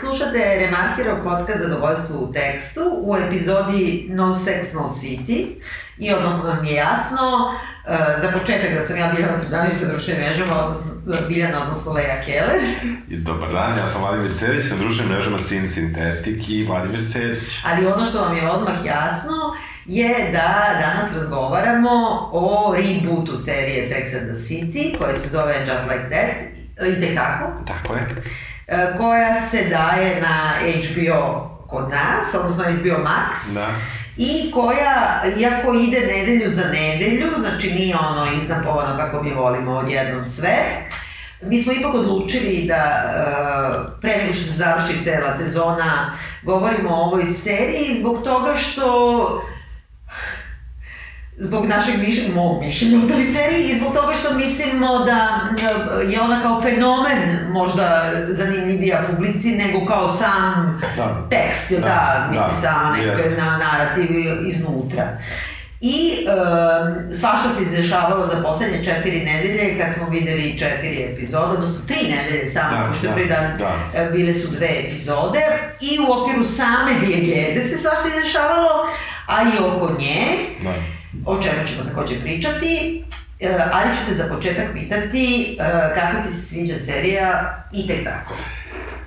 slušate Remarkerov podcast Zadovoljstvo u tekstu u epizodi No Sex, No City i odmah vam je jasno, uh, za početak da sam ja Biljana Sredanović na društvenim mrežama, odnosno Biljana, odnosno Leja Keller. I Dobar dan, ja sam Vladimir Cerić, na društvenim mrežama Sin Sintetik i Vladimir Cerić. Ali ono što vam je odmah jasno je da danas razgovaramo o rebootu serije Sex and the City, koja se zove Just Like That, i tekako, Tako je. Koja se daje na HBO kod nas, odnosno HBO Max. Da. I koja, iako ide nedelju za nedelju, znači nije ono iznapovano kako mi volimo odjednom sve, mi smo ipak odlučili da e, pre nego što se završi cela sezona govorimo o ovoj seriji zbog toga što zbog našeg mišljenja, mog mišljenja o toj seriji i zbog toga što mislimo da e, je ona kao fenomen možda zanimljivija publici nego kao sam Da. tekst, da, Da, da misli da, sama neka na narativ iznutra. I e, svašta se izdešavalo za poslednje četiri nedelje kad smo videli četiri epizode, odnosno tri nedelje samo, Da, pošto da, dan da. e, bile su dve epizode i u okviru same dijegeze se svašta izdešavalo, a i oko nje, Da. O čemu ćemo takođe pričati, e, ali ću te za početak pitati e, kako ti se sviđa serija i tek tako.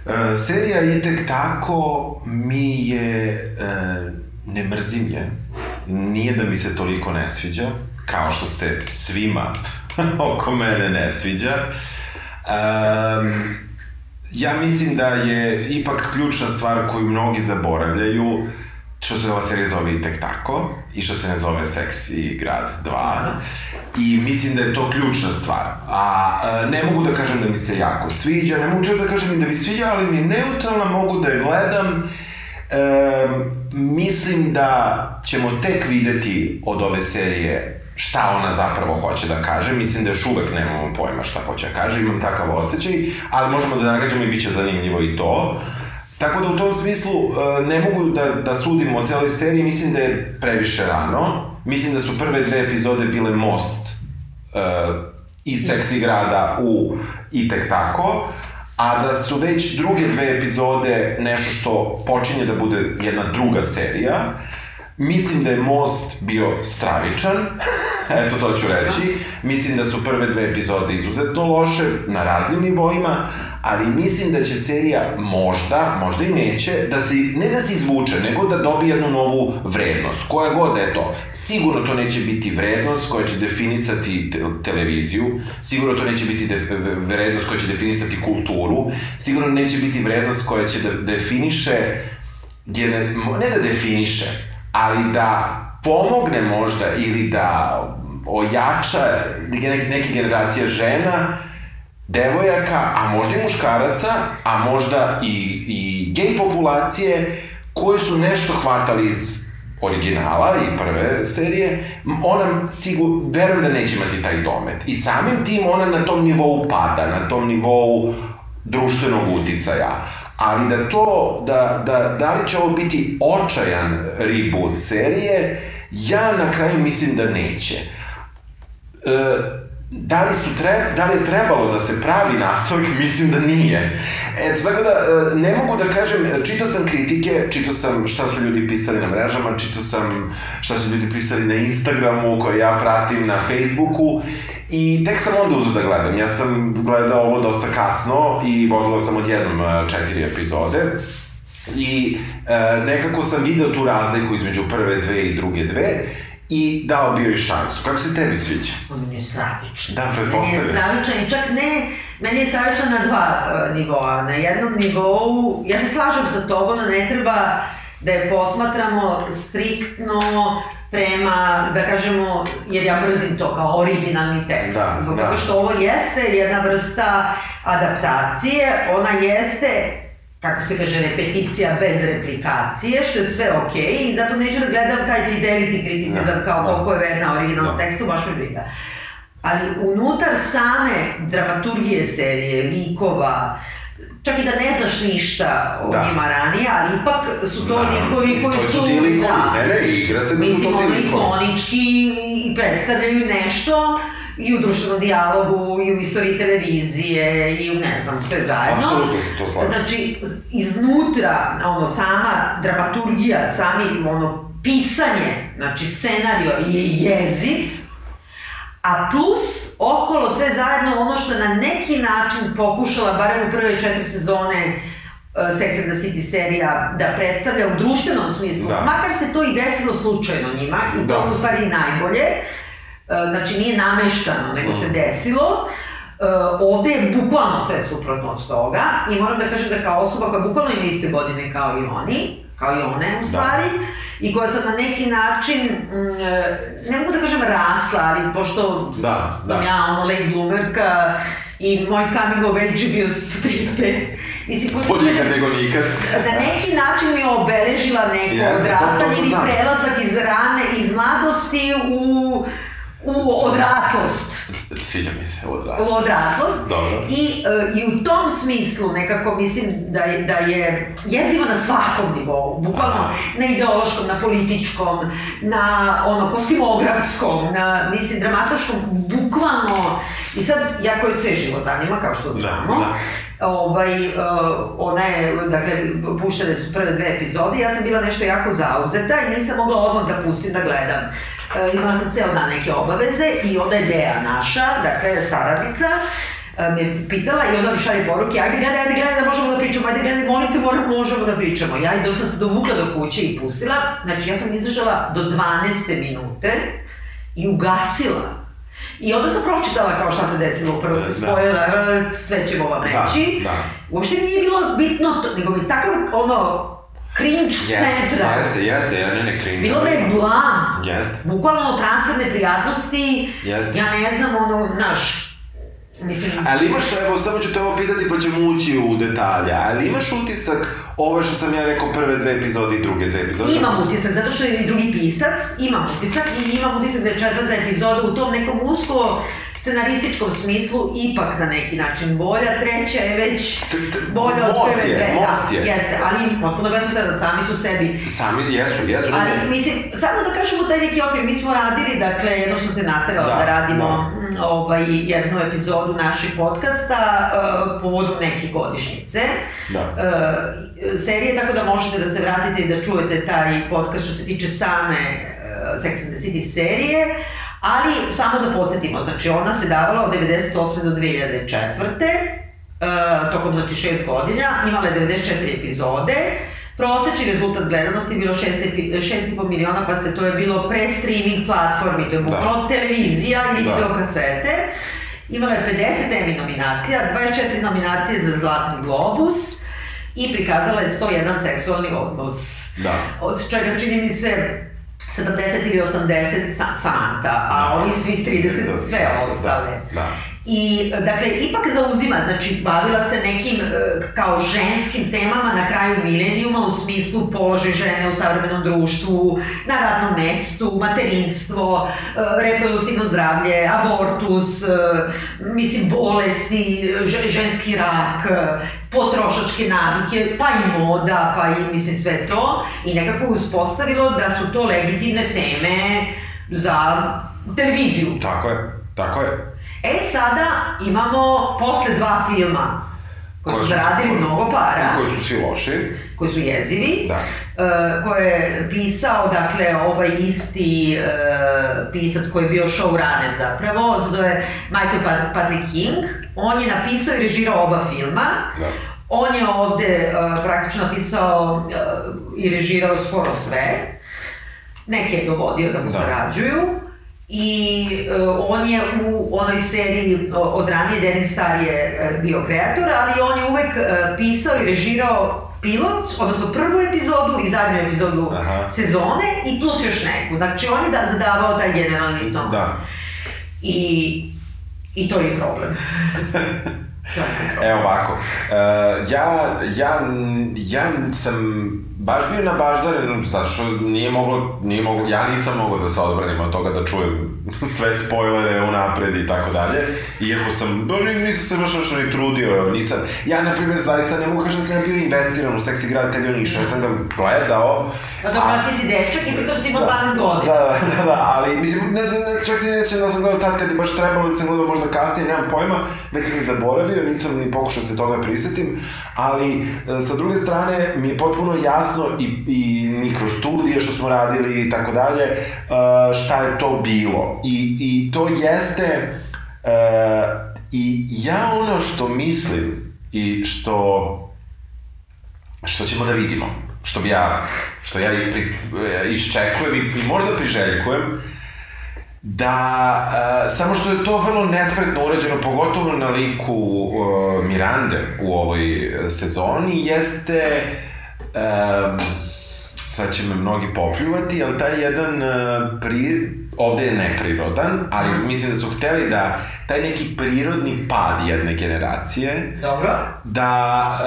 E, serija i tek tako mi je, e, ne mrzim je, nije da mi se toliko ne sviđa, kao što se svima oko mene ne sviđa. Um, ja mislim da je ipak ključna stvar koju mnogi zaboravljaju, što se ova serija zove i tek tako, i što se ne zove Seks i grad 2. I mislim da je to ključna stvar. A e, ne mogu da kažem da mi se jako sviđa, ne mogu da kažem da mi sviđa, ali mi je neutralna, mogu da je gledam. E, mislim da ćemo tek videti od ove serije šta ona zapravo hoće da kaže. Mislim da još uvek nemamo pojma šta hoće da kaže, imam takav osjećaj, ali možemo da nagađamo i bit će zanimljivo i to. Tako da u tom smislu e, ne mogu da, da sudim o celoj seriji, mislim da je previše rano. Mislim da su prve dve epizode bile most uh, iz seksi grada u i tek tako, a da su već druge dve epizode nešto što počinje da bude jedna druga serija. Mislim da je Most bio stravičan, eto to ću reći. Mislim da su prve dve epizode izuzetno loše na raznim nivoima, ali mislim da će serija možda, možda i neće, da se, ne da se izvuče, nego da dobije jednu novu vrednost. Koja god da je to. Sigurno to neće biti vrednost koja će definisati te televiziju, sigurno to neće biti vrednost koja će definisati kulturu, sigurno neće biti vrednost koja će da definiše, ne da definiše, ali da pomogne možda ili da ojača neke, generacije žena, devojaka, a možda i muškaraca, a možda i, i gej populacije, koji su nešto hvatali iz originala i prve serije, ona sigur, verujem da neće imati taj domet. I samim tim ona na tom nivou pada, na tom nivou društvenog uticaja. Ali da to, da, da, da li će ovo biti očajan reboot serije, ja na kraju mislim da neće. E, da li, su tre, da li je trebalo da se pravi nastavak, mislim da nije. Eto, tako da, e, ne mogu da kažem, čitao sam kritike, čitao sam šta su ljudi pisali na mrežama, čitao sam šta su ljudi pisali na Instagramu, koje ja pratim na Facebooku, i tek sam onda uzeo da gledam. Ja sam gledao ovo dosta kasno i vodilo sam odjednom e, četiri epizode. I e, nekako sam video tu razliku između prve dve i druge dve i dao bio i šansu. Kako se tebi sviđa? On je stravičan. Da, Meni je pretpostavljam. stravičan i čak ne, meni je stravičan na dva uh, nivoa. Na jednom nivou, ja se slažem sa tobom da ne treba da je posmatramo striktno prema, da kažemo, jer ja mrzim to kao originalni tekst. Da, Zbog da. toga što ovo jeste jedna vrsta adaptacije, ona jeste kako se kaže, repeticija bez replikacije, što je sve okej, i zato neću da gledam taj fidelity kriticizam Da, kao da. koliko je verna originalnom Da. tekstu, baš me briga. Ali unutar same dramaturgije serije, likova, čak i da ne znaš ništa o Da. njima ranije, ali ipak su to Znam, likovi koji to su... su ti likovi, ne, ne, igra se da su Mislim, to ti likovi. ikonički i predstavljaju nešto i u društvenom dijalogu, i u istoriji televizije, i u ne znam, sve zajedno. Apsolutno se to slažem. Znači, iznutra, ono, sama dramaturgija, sami, ono, pisanje, znači scenario je jeziv, a plus okolo sve zajedno ono što je na neki način pokušala, barem u prve četiri sezone, uh, Sex and the City serija da predstavlja u društvenom smislu, Da. makar se to i desilo slučajno njima, i to Da. je u stvari najbolje, znači nije nameštano, nego se desilo, Uh, ovde je bukvalno sve suprotno od toga i moram da kažem da kao osoba koja bukvalno ima iste godine kao i oni, kao i one u stvari, i koja sam na neki način, mm, e, ne mogu da kažem rasla, ali pošto Da, sam da. ja ono late bloomerka i moj coming of age bio sa 35, mislim, kako da Bolje ikad kažem, nego nikad. na neki način mi je obeležila neko to odrastanje ili prelazak iz rane, iz mladosti u, u odraslost Sviđa mi se u odraslo. odraslost. Dobro. I, e, I u tom smislu nekako mislim da je, da je jeziva na svakom nivou, bukvalno Aha. na ideološkom, na političkom, na ono kostimografskom, na mislim dramatoškom, bukvalno i sad ja koji sve živo zanima kao što znamo, da. ovaj, uh, ona je, dakle, puštene su prve dve epizode, ja sam bila nešto jako zauzeta i nisam mogla odmah da pustim da gledam. Uh, imala sam ceo dan neke obaveze i onda je Deja naša, dakle, saradnica, uh, me pitala i onda mi šalje poruke, ajde gledaj, ajde gledaj da možemo da pričamo, ajde gledaj, molim te, moram, možemo da pričamo. Ja i dok sam se dovukla do kuće i pustila, znači ja sam izdržala do 12. minute i ugasila. I onda sam pročitala kao šta se desilo u prvoj Da. spoiler, e, sve ćemo vam Da, reći. da. Uopšte nije bilo bitno, to, nego mi takav, ono, cringe Jeste, centra. jeste, jeste, ja ne ne cringe. Bilo me blam. Jeste. Bukvalno transferne prijatnosti. Jeste. Ja ne znam, ono, naš, mislim... Ali imaš, evo, samo ću te ovo pitati pa ćemo ući u detalje, ali imaš utisak, ovo što sam ja rekao, prve dve epizode i druge dve epizode? Imam utisak, zato što je i drugi pisac, imam utisak i imam utisak da je četvrta epizoda u tom nekom usko scenarističkom smislu ipak na neki način bolja, treća je već bolja od most prve je, dve. most da, je. Jeste, ali potpuno besmisleno sam su sebi Sami, jesu, jesu. Ali, mislim, samo da kažemo taj neki okvir, mi smo radili, dakle, jednom sam te naterala da, Da, radimo da. ovaj, jednu epizodu našeg podcasta uh, povodom neke godišnjice. Da. Uh, serije, tako da možete da se vratite i da čujete taj podcast što se tiče same uh, Sex and the City serije. Ali, samo da podsjetimo, znači ona se davala od 98. do 2004. Uh, tokom znači šest godina, imala je 94 epizode, Prosečni rezultat gledanosti je bilo 6,5 miliona, pa ste to je bilo pre streaming platformi, to je bukvalno televizija ili Da. videokasete. Imala je 50 Emmy nominacija, 24 nominacije za Zlatni globus i prikazala je 101 seksualni odnos. Da. Od čega čini mi se 70 ili 80 sa Samantha, a Da. ovi svih 30 Da, sve da, ostale. Da. I, dakle, ipak zauzima, znači, bavila se nekim e, kao ženskim temama na kraju milenijuma u smislu položaj žene u savremenom društvu, na radnom mestu, materinstvo, e, reproduktivno zdravlje, abortus, e, mislim, bolesti, ženski rak, potrošačke navike, pa i moda, pa i, mislim, sve to. I nekako je uspostavilo da su to legitimne teme za televiziju. Tako je, tako je. E, sada imamo posle dva filma koji su zaradili mnogo para, koji su svi loši. koji su jezivi, Da. e, koje je pisao, dakle, ovaj isti e, pisac koji je bio showrunner zapravo, on se zove Michael Pat- Patrick King. On je napisao i režirao oba filma. Da. On je ovde e, praktično napisao e, i režirao skoro sve. Neke je dovodio da mu Da. zarađuju. I e, on je u onoj seriji od ranije, Derin Star je e, bio kreator, ali on je uvek e, pisao i režirao pilot, odnosno prvu epizodu i zadnju epizodu Aha. sezone i plus još neku. Znači on je da, zadavao taj generalni ton. Da. I, I to je problem. to je problem. Evo ovako, uh, ja, ja, ja sam baš bio nabaždaren, zato što nije moglo, nije moglo, ja nisam mogao da se odbranim od toga da čujem sve spoilere unapred i tako dalje, iako sam, do, nisam se baš nešto ni trudio, nisam, ja na primjer zaista ne mogu kažem da sam ja bio investiran u seksi grad kad je on išao, ja sam ga gledao. A dobro, a, ti si dečak i pritom si imao 12 godina. Da, da, da, ali mislim, ne znam, ne, čak se ne sjećam da sam gledao tad kad je baš trebalo da sam gledao možda kasnije, nemam pojma, već sam i zaboravio, nisam ni pokušao se toga prisetim, ali e, sa druge strane mi je potpuno jasno i, i ni kroz studije što smo radili i tako dalje, e, šta je to bilo. I, i to jeste, uh, i ja ono što mislim i što što ćemo da vidimo, što bi ja, što ja i pri, iščekujem i, i možda priželjkujem, da, uh, samo što je to vrlo nespretno urađeno, pogotovo na liku uh, Mirande u ovoj sezoni, jeste um, sad će me mnogi popljuvati, ali taj jedan uh, pri, ovde je neprirodan, ali mislim da su hteli da taj neki prirodni pad jedne generacije, Dobro. da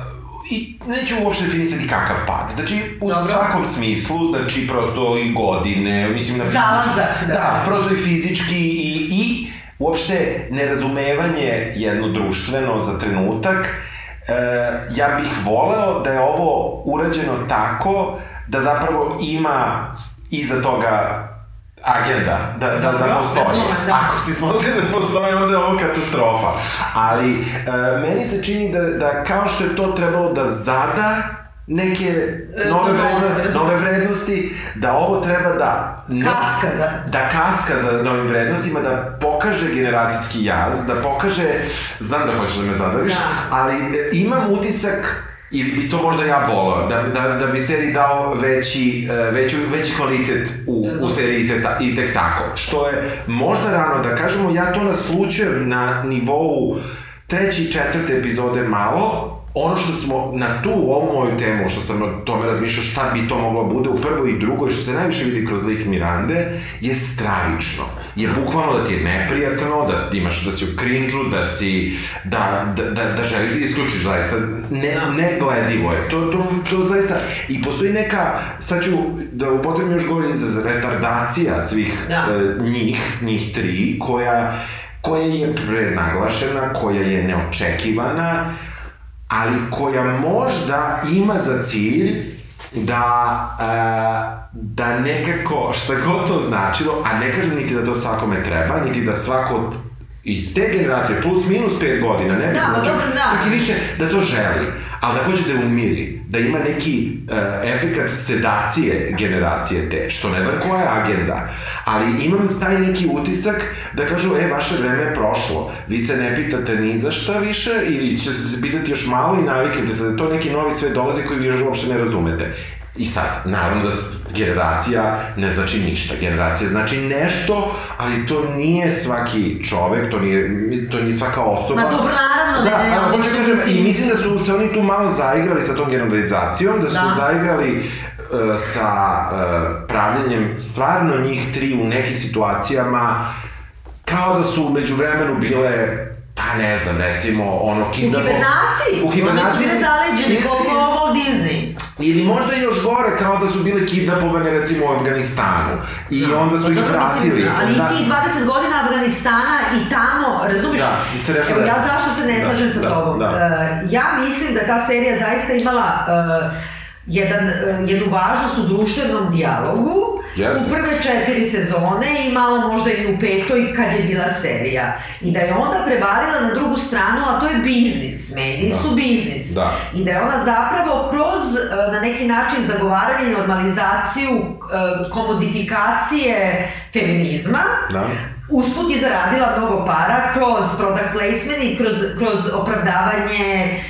uh, i neću uopšte definisati kakav pad. Znači, u Dobro. svakom smislu, znači, prosto i godine, mislim na fizički... Zalazak, Da. da. prosto i fizički i, i uopšte nerazumevanje jedno društveno za trenutak, e, ja bih voleo da je ovo urađeno tako da zapravo ima iza toga agenda, da, da, da postoji. da. Ako si sposoban ne postoji, onda je ovo katastrofa. Ali, e, meni se čini da, da kao što je to trebalo da zada neke E, nove, no, vredno, razumem. nove vrednosti, da ovo treba da... Kaska za- Da kaska za novim vrednostima, da pokaže generacijski jaz, da pokaže... Znam da hoćeš da me zadaviš, Da. ali e, imam utisak ili bi to možda ja volao, da, da, da bi seriji dao veći, e, veću, veći kvalitet u, u seriji i, te, ta- i tek tako. Što je možda rano da kažemo, ja to naslučujem na nivou treće i četvrte epizode malo, ono što smo na tu, ovu moju temu, što sam o tome razmišljao šta bi to moglo bude u prvoj i drugoj, što se najviše vidi kroz lik Mirande, je stravično. Je bukvalno da ti je neprijatno, da imaš, da si u krinđu, da si, da, da, da, da želiš da isključiš zaista. Ne, negledivo je. To, to, to zaista, i postoji neka, sad ću da upotrebim još gore izraz, retardacija svih Da. e, njih, njih tri, koja, koja je prenaglašena, koja je neočekivana, ali koja možda ima za cilj da, e, da nekako, šta god to značilo, a ne kažem niti da to svakome treba, niti da svako od iz te generacije, plus minus 5 godina, ne bih Da, dobro, da. čak i više, da to želi, ali da hoće da je umiri, da ima neki uh, efekat sedacije generacije te, što ne znam koja je agenda, ali imam taj neki utisak da kažu, e, vaše vreme je prošlo, vi se ne pitate ni za šta više, ili ćete se pitati još malo i naviknete se da to neki novi svet dolazi koji vi još uopšte ne razumete. I sad, naravno da generacija ne znači ništa. Generacija znači nešto, ali to nije svaki čovek, to nije, to nije svaka osoba. Ma dobro, naravno, Da, ne, ne, ali hoću kažem, mislim- i mislim da su se oni tu malo zaigrali sa tom generalizacijom, da su Da. se zaigrali uh, sa uh, pravljenjem stvarno njih tri u nekim situacijama kao da su umeđu vremenu bile pa ne znam, recimo, ono, U kidnapov... hibernaciji. U hibernaciji. Oni su bile zaleđeni koliko Walt Disney. Ili možda još gore, kao da su bile kidnapovane recimo u Afganistanu. I onda su ih Dobro, vratili. Mislim, ali Zna- tih 20 godina Afganistana i tamo, razumiješ? Da, se nešto ja zašto se ne Da, slažem sa da, tobom? da. E, ja mislim da ta serija zaista imala e, jedan, e, jednu važnost u društvenom dijalogu Jeste. u prve četiri sezone i malo možda i u petoj kad je bila serija. I da je onda prevalila na drugu stranu, a to je biznis. Mediji Da. su biznis. Da. I da je ona zapravo kroz e, na neki način zagovaranje i normalizaciju e, komodifikacije feminizma Da. usput je zaradila mnogo para kroz product placement i kroz, kroz opravdavanje e,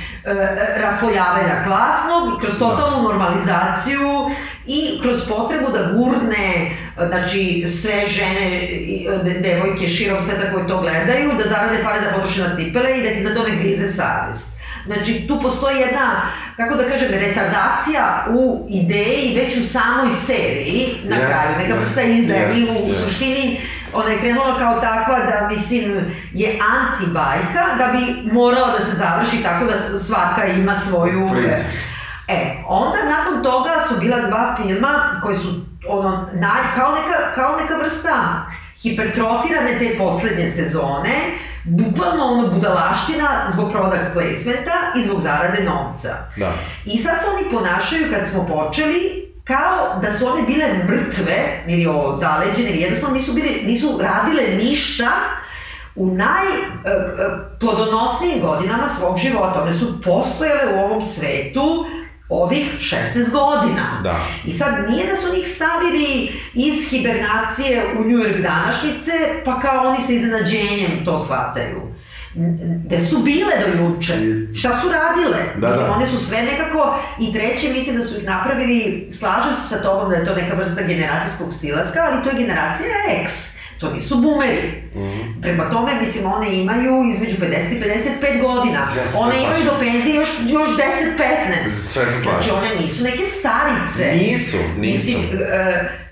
raslojavanja klasnog, i kroz totalnu normalizaciju i kroz potrebu da gurne znači, sve žene, i, de- devojke širom sveta koje to gledaju, da zarade pare da potroše na cipele i da ti za to ne grize savest. Znači, tu postoji jedna, kako da kažem, retardacija u ideji već u samoj seriji, na Jeste, kraju, neka vrsta izdaje. I u, u jeste. suštini ona je krenula kao takva da, mislim, je anti-bajka, da bi morala da se završi tako da svaka ima svoju... Princip. E, onda nakon toga su bila dva filma koji su ono, naj, kao, neka, kao neka vrsta hipertrofirane te poslednje sezone, bukvalno ono budalaština zbog product placementa i zbog zarade novca. Da. I sad se oni ponašaju kad smo počeli kao da su one bile mrtve ili o zaleđene ili jednostavno nisu, bili, nisu radile ništa u najplodonosnijim godinama svog života. One su postojale u ovom svetu ovih 16 godina. Da. I sad nije da su njih stavili iz hibernacije u New York današnjice, pa kao oni sa iznenađenjem to shvataju. Gde su bile do juče? Šta su radile? Da, mislim, da. one su sve nekako... I treće, mislim da su ih napravili, slažem se sa tobom da je to neka vrsta generacijskog silaska, ali to je generacija X. To nisu boomeri. Mhm. Prema tome, mislim, one imaju između 50 i 55 godina. Ja one slažem. imaju do penzije još, još 10-15. Sve se slažem. Znači, one nisu neke starice. Nisu, nisu. Mislim, e,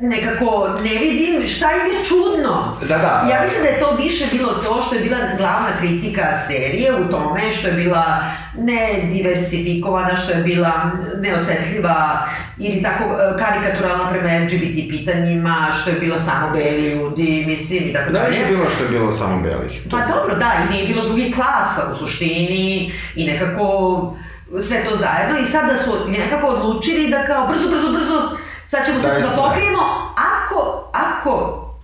nekako ne vidim šta im je čudno. Da, da. Ja mislim da je to više bilo to što je bila glavna kritika serije u tome što je bila nediversifikovana, što je bila neosetljiva ili tako e, karikaturalna prema LGBT pitanjima, što je bilo samo beli ljudi, mislim i tako Da, više bilo što je bilo samo belih. Pa dobro, da, i nije bilo drugih klasa u suštini i nekako sve to zajedno i sad da su nekako odlučili da kao brzo, brzo, brzo, sad ćemo to da pokrijemo, ako, ako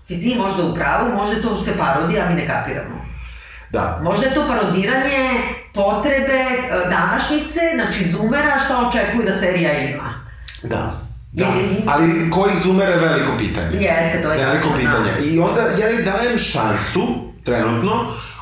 si ti možda u pravu, možda to se parodija, a mi ne kapiramo. Da. Možda je to parodiranje potrebe e, današnjice, znači zoomera, šta očekuju da serija ima. Da. Da, ali koji zoomer je veliko pitanje. Jeste, to je Veliko tačno, pitanje. I onda ja joj dajem šansu, trenutno,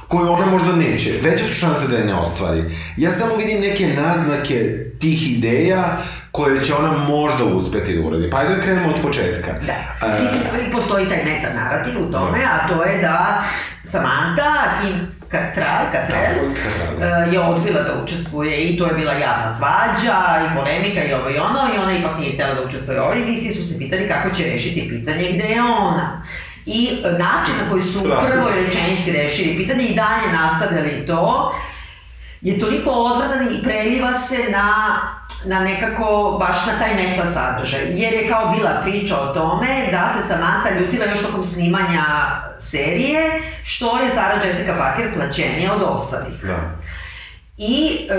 koju ona možda neće. Veće su šanse da je ne ostvari. Ja samo vidim neke naznake tih ideja koje će ona možda uspeti da uradi. Pa ajde da krenemo od početka. Da. E, Mislim, i postoji taj meta narativ u tome, a to je da Samantha, Kim Cattrall, Cattrall, Da, Cattrall, e, je odbila da učestvuje i to je bila javna svađa i polemika i ovo i ono i ona ipak nije htjela da učestvuje u ovoj emisiji, su se pitali kako će rešiti pitanje gde je ona. I e, način na koji su u prvoj rečenici rešili pitanje i dalje nastavljali to, je toliko odvratan i preliva se na, na nekako, baš na taj meta sadržaj. Jer je kao bila priča o tome da se Samantha ljutila još tokom snimanja serije, što je Sarah Jessica Parker plaćenija od ostalih. Da. I e,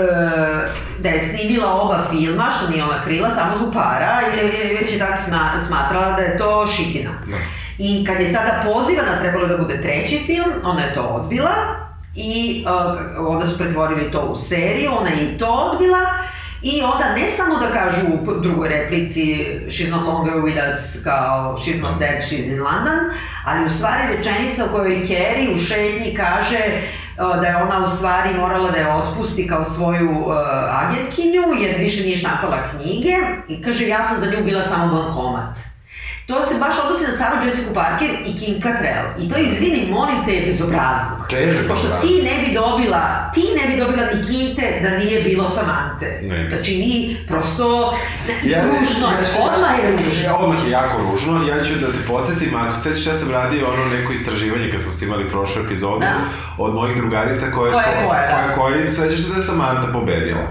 da je snimila oba filma, što nije ona krila, samo zbog para, jer je već je tad sma, smatrala da je to šitina. Da. I kad je sada pozivana, trebalo da bude treći film, ona je to odbila i uh, onda su pretvorili to u seriju, ona je i to odbila i onda ne samo da kažu u drugoj replici she's not longer with us kao she's not dead, she's in London, ali u stvari rečenica u kojoj Carrie u šetnji kaže uh, da je ona u stvari morala da je otpusti kao svoju uh, agentkinju jer više nije štampala knjige i kaže ja sam za nju bila samo bankomat. To se baš odnosi na Sarah Jessica Parker i Kim Cattrall. I to je, izvini, molim te, bezobrazluk. Teže Pošto bezobrazluk. ti ne bi dobila, ti ne bi dobila ni Kinte da nije bilo Samante. Ne. Znači, ni prosto, Ja, ružno, ja ću- odmah je ružno. Ja, odmah je jako ružno. Ja ću da te podsjetim, ako sećaš, ja sam radio ono neko istraživanje kad smo snimali prošlu epizodu Da. od mojih drugarica koje Koja su... je koja, da. koja, sećaš se da je Samantha pobedila.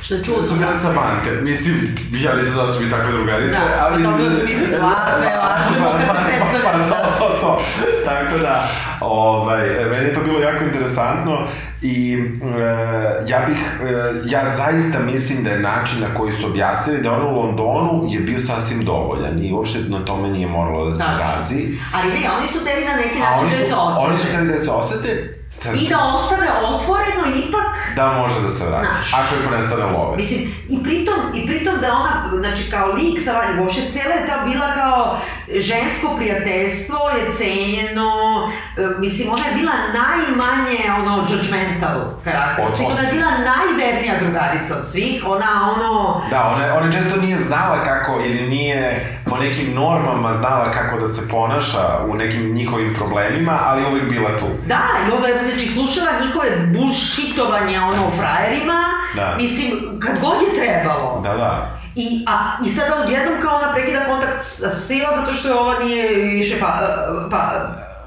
Što je čudno, Su bile da. Samante. Mislim, ja nisam znao da su mi takve drugarice, Da, ali... pa dobro, mislim, laže, lažemo kad se Pa, pa, predstavlja. to, to, to. Tako da, ovaj, meni je to bilo jako interesantno i e, ja bih, e, ja zaista mislim da je način na koji su objasnili da ona u Londonu je bio sasvim dovoljan i uopšte na tome nije moralo da se gazi. Ali ne, oni su tebi na neki način da se osete. oni su hteli da se osete, sad, I da ostane otvoreno ipak da može da se vrati, Znaš. ako je prestane love. Mislim, i pritom, i pritom da ona, znači kao lik sa vanje, uopšte cijela je ta bila kao žensko prijateljstvo je cenjeno, e, mislim, ona je bila najmanje, ono, judgmental karakter. Od- ona je bila najvernija drugarica od svih, ona, ono, Da, ona, ona često nije znala kako, ili nije po nekim normama znala kako da se ponaša u nekim njihovim problemima, ali je uvijek bila tu. Da, i onda je, znači, slušala njihove bullshitovanje, ono, o frajerima, Da. mislim, kad god je trebalo. Da, da. I, a, I sada odjednom kao ona prekida kontakt sa svima zato što je ova nije više pa, pa,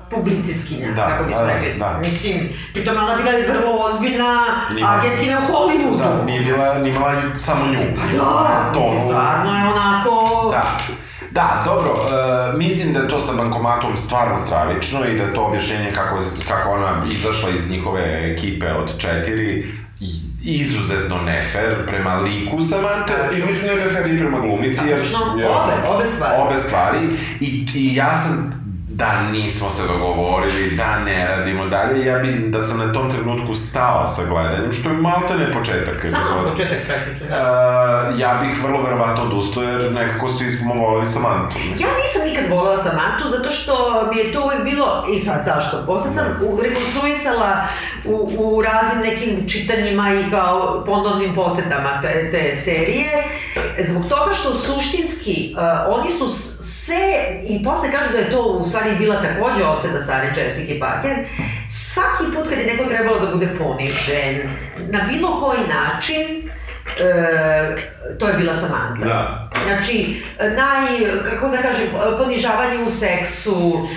publiciskinja, Da, kako bismo da, rekli. da. Mislim, pritom je ona bila vrlo ozbiljna Nima- agentkina u Hollywoodu. Da, nije bila, nije imala samo nju. Da, mislim, stvarno je onako... Da. Da, dobro, uh, mislim da je to sa bankomatom stvarno stravično i da je to objašnjenje kako, kako ona izašla iz njihove ekipe od četiri izuzetno nefer prema liku Samantha i mislim da je nefer i prema glumici jer, Tačno, jer obe, obe stvari. obe stvari. I, i ja sam da nismo se dogovorili, da ne radimo dalje, ja bi da sam na tom trenutku stao sa gledanjem, što je malte ne početak. Samo početak praktično, da. Uh, ja bih vrlo verovatno odustao jer nekako svi smo volili Samanthu. Mislim. Ja nisam nikad volela Samantu zato što mi je to uvek bilo, i sad zašto, posle sam u, rekonstruisala u, u raznim nekim čitanjima i kao ponovnim posetama te, te serije, zbog toga što suštinski uh, oni su s- sve, i posle kažu da je to u stvari bila takođe osveta Sare Jessica Parker, svaki put kad je neko trebalo da bude ponižen, na bilo koji način, e, to je bila Samantha. Da. Znači, naj, kako da kažem, ponižavanje u seksu,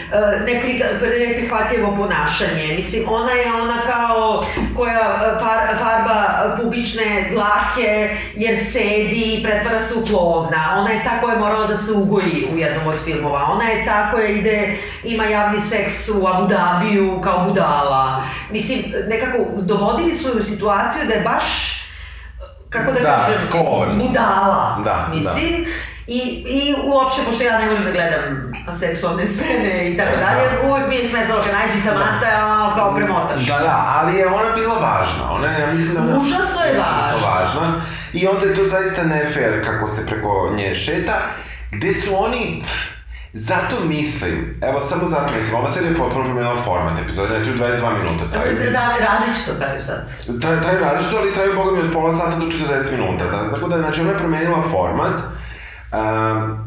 nepri, neprihvatljivo ponašanje. Mislim, ona je ona kao koja far, farba pubične dlake jer sedi i pretvara se u klovna. Ona je ta koja je morala da se ugoji u jednom od filmova. Ona je ta koja ide, ima javni seks u Abu Dhabiju kao budala. Mislim, nekako dovodili su je u situaciju da je baš kako da, Da, kažem, budala, Da, mislim. I, I uopšte, pošto ja ne volim da gledam seksualne scene i tako dalje, uvek mi je smetalo kad nađi Samantha, ono, kao premotaš. Da, da, ali je ona bila važna. Ona, ja mislim da ona... Užasno je užasno važna. važna. I onda je to zaista ne fair kako se preko nje šeta, gde su oni... Zato mislim, evo samo zato mislim, ova serija je potpuno promenila format, epizode ne traju 22 minuta. Traju, za različito traju sad. traju, traju različito, ali traju, boga mi, od pola sata do 40 minuta. Da, tako da, znači, ona je promenila format. Um,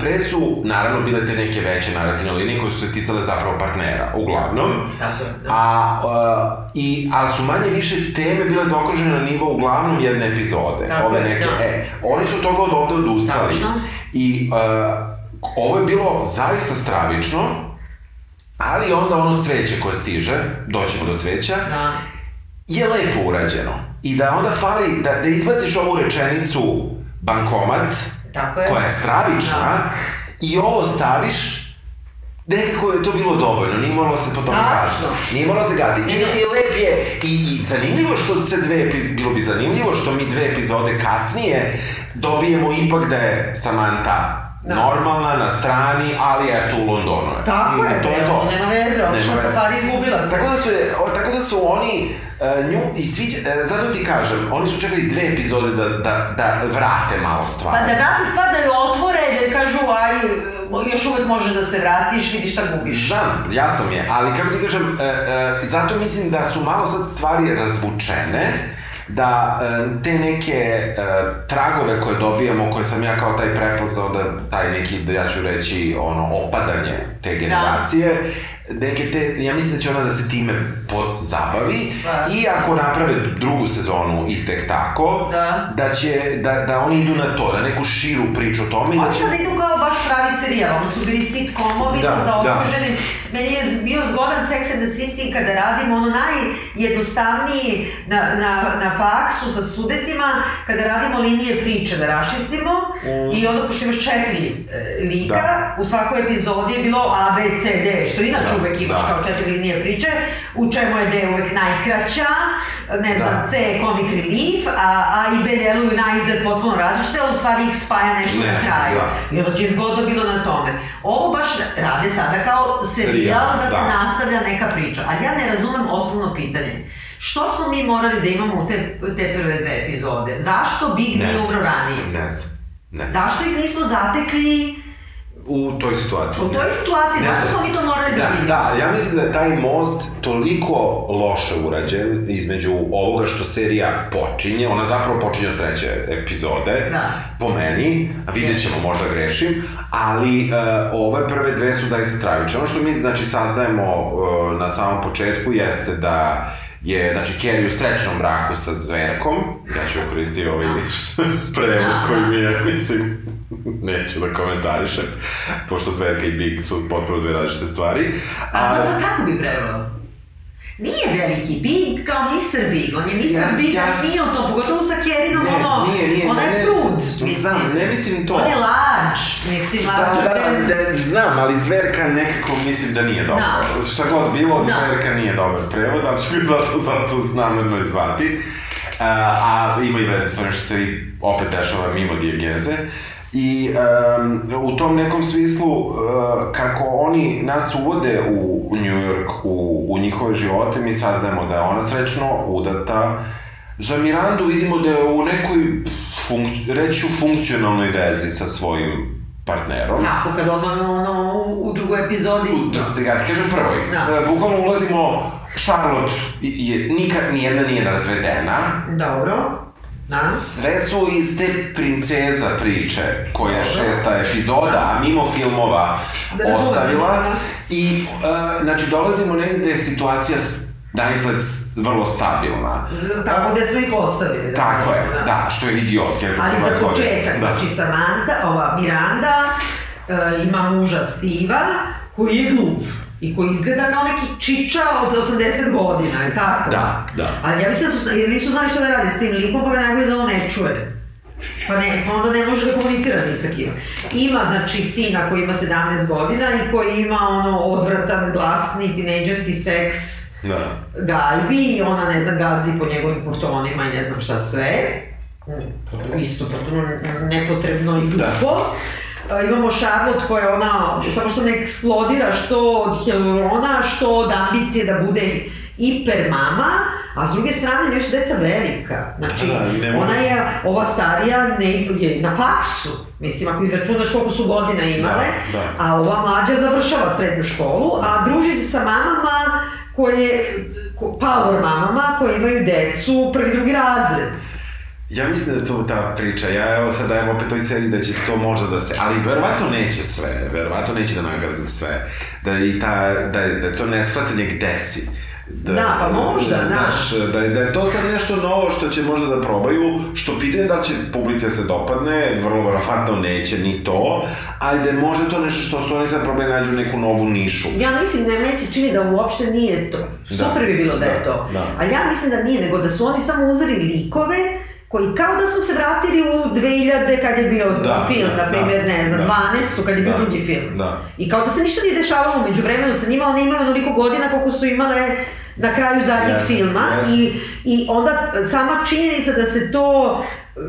pre su, naravno, bile te neke veće narativne linije koje su se ticale zapravo partnera, uglavnom. Tako da. A, uh, i, ali su manje više teme bile zaokružene na nivo uglavnom jedne epizode. Tako Ove neke, da. e, oni su toga od ovde odustali. Tačno. I uh, ovo je bilo zaista stravično, ali onda ono cveće koje stiže, doćemo do cveća, Da. je lepo urađeno. I da onda fali, da, da izbaciš ovu rečenicu bankomat, Tako je. koja je stravična, Da. i ovo staviš, nekako je to bilo dovoljno, nije moralo se po tome Tačno. gazi. Nije moralo se gazi. I, i lep je, i, i zanimljivo što se dve epizode, bilo bi zanimljivo što mi dve epizode kasnije dobijemo ipak da je Samantha Da. normalna, na strani, ali eto u Londonu. je. Tako je, to je to. nema veze, otišla Nema sa veze. stvari izgubila se. Tako da su, tako da su oni uh, nju i sviđa, uh, zato ti kažem, oni su čekali dve epizode da, da, da vrate malo stvari. Pa da vrate stvar, da je otvore, da kažu, aj, još uvek možeš da se vratiš, vidi šta gubiš. Znam, jasno mi je, ali kako ti kažem, e, e, zato mislim da su malo sad stvari razvučene, da e, te neke e, tragove koje dobijamo, koje sam ja kao taj prepoznao, da taj neki, da ja ću reći, ono, opadanje te generacije, neke te, ja mislim da će ona da se time pozabavi Da. i ako naprave drugu sezonu i tek tako, Da. da će, da, da oni idu na to, da neku širu priču o tome da Oni će... sad idu kao baš pravi serijal, ono su bili sitcomovi Da, sa da. zaokruženim. Meni je bio zgodan Sex and the City kada radimo ono najjednostavniji na, na, na faksu sa studentima, kada radimo linije priče da raščistimo Mm. i onda pošto imaš četiri e, lika, Da. u svakoj epizodi je bilo A, B, C, D, što inače Da, uvek imaš da. kao četiri linije priče, u čemu je D uvek najkraća, ne znam, Da. C je comic relief, a A i B deluju na izgled potpuno različite, a u stvari ih spaja nešto, na Nešto, kraju. da. I onda ti je zgodno bilo na tome. Ovo baš rade sada kao serijal Serijal, da se da. nastavlja neka priča. Ali ja ne razumem osnovno pitanje. Što smo mi morali da imamo u te, te prve dve epizode? Zašto Big Ne nije umro ranije? Ne znam. Ne. Zašto ih nismo zatekli U toj situaciji. u toj situaciji? Zašto smo mi to morali da, Da, vidimo? da, ja mislim da je taj most toliko loše urađen između ovoga što serija počinje, ona zapravo počinje od treće epizode, Da. po meni, a vidjet ćemo, možda grešim, ali uh, ove prve dve su zaista stravične. Ono što mi, znači, saznajemo uh, na samom početku jeste da je, znači, Kerry u srećnom braku sa Zverkom, ja ću koristiti ovaj prevod Da, koji da. mi je, mislim, neću da komentarišem, pošto Zverka i Big su potpuno dve različite stvari. A dobro, kako bi preveo? Nije veliki Big kao Mr. Big, on je Mr. Ja- Big, ja- ali nije u tom, pogotovo sa Kerinom, ono, nije, nije, ona je ne, prud, mislim. Znam, ne mislim to. On je large, mislim, Da, large da, than- da, ne, znam, ali Zverka nekako mislim da nije dobro. Da. Šta god bilo, Da. Zverka nije dobar prevod, ali ću ga zato, zato namerno i zvati. A, a ima i veze s onim što se opet dešava mimo dijegeze. I um, u tom nekom smislu, uh, kako oni nas uvode u, u New York, u, u njihove živote, mi saznajemo da je ona srećno udata. Za Mirandu vidimo da je u nekoj, funkci, reću, funkcionalnoj vezi sa svojim partnerom. Kako, kad odmah ono, u, u drugoj epizodi... Da, da ja ti kažem prvoj. Da. E, Bukvalno ulazimo, Charlotte je, nikad nijedna nije razvedena, Dobro. Da. sve su iz te princeza priče, koja je šesta epizoda, a mimo filmova Da ostavila. da. I, uh, znači, dolazimo negde gde je situacija na izgled vrlo stabilna. Tako da smo ih ostavili. da Tako je, kažemo, da, što je idiotski. Ali za početak, da. znači Samantha, ova Miranda, e, ima muža Stiva, koji je glup i koji izgleda kao neki čiča od 80 godina, je tako? Da, da. Ali ja mislim da su, jer nisu znali šta da rade s tim likom, pa me najbolje da on ne čuje. Pa, ne, pa onda ne može da komunicira ni sa kim. Ima, znači, sina koji ima 17 godina i koji ima ono odvratan, glasni, tinejdžerski seks, Da. gajbi i ona, ne znam, gazi po njegovim kurtonima i ne znam šta sve. Mm, Isto potpuno nepotrebno i glupo. E, Imamo Charlotte koja je ona, samo što ne eksplodira što od hialurona, što od ambicije da bude hiper mama, a s druge strane njoj su deca velika. Znači, Da, može. ona je, ova starija ne, je na faksu. Mislim, ako izračunaš koliko su godina imale, Da, da. a ova mlađa završava srednju školu, a druži se sa mamama koje, ko- power mamama koje imaju decu prvi, drugi razred. Ja mislim da je to ta priča, ja evo sad dajem opet toj seriji da će to možda da se, ali verovatno neće sve, verovatno neće da nagaze sve, da i ta, da, da to neshvatanje gde si. Da, pa možda, da. Znaš, da, da je to sad nešto novo što će možda da probaju, što pitanje da li će publici da se dopadne, vrlo verovatno neće ni to, ali da je možda to nešto što su oni sad probali da nađu neku novu nišu. Ja mislim da meni se čini da uopšte nije to. Da. Super bi bilo da je Da, to. da. Ali ja mislim da nije, nego da su oni samo uzeli likove koji kao da smo se vratili u 2000 kad je bio Da, film, da, na primjer, da, ne znam, da. 12 kad je bio Da, drugi film. da. I kao da se ništa nije dešavalo među vremenu sa njima, one imaju onoliko godina koliko su imale na kraju zadnjeg Jeste, filma jeste. i, i onda sama činjenica da se to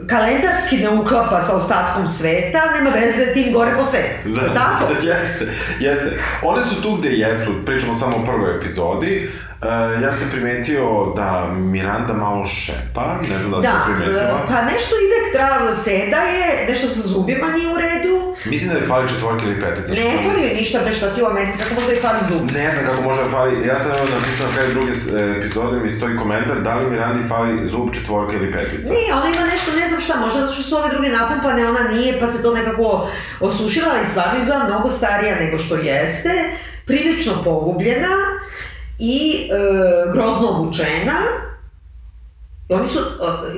kalendarski ne uklapa sa ostatkom sveta, nema veze tim gore po svetu. Da, Tako? jeste, jeste. One su tu gde jesu, pričamo samo o prvoj epizodi. Uh, ja sam primetio da Miranda malo šepa, ne znam da li Da, ste primetila. pa nešto ide travo seda je, nešto sa zubima nije u redu. Mislim da je fali četvorka ili petica. Ne sam- fali ništa, bre, šta ti u Americi, kako možda i fali zub? Ne znam kako može da fali, ja sam evo napisao na kraju druge e, epizode, mi stoji komentar, da li Mirandi fali zub četvorka ili petica. Ne, ona ima nešto, ne znam šta, možda zato što su ove druge napumpane, ona nije, pa se to nekako osušila, ali stvarno izgleda mnogo starija nego što jeste, prilično pogubljena i e, grozno obučena. I oni su, e,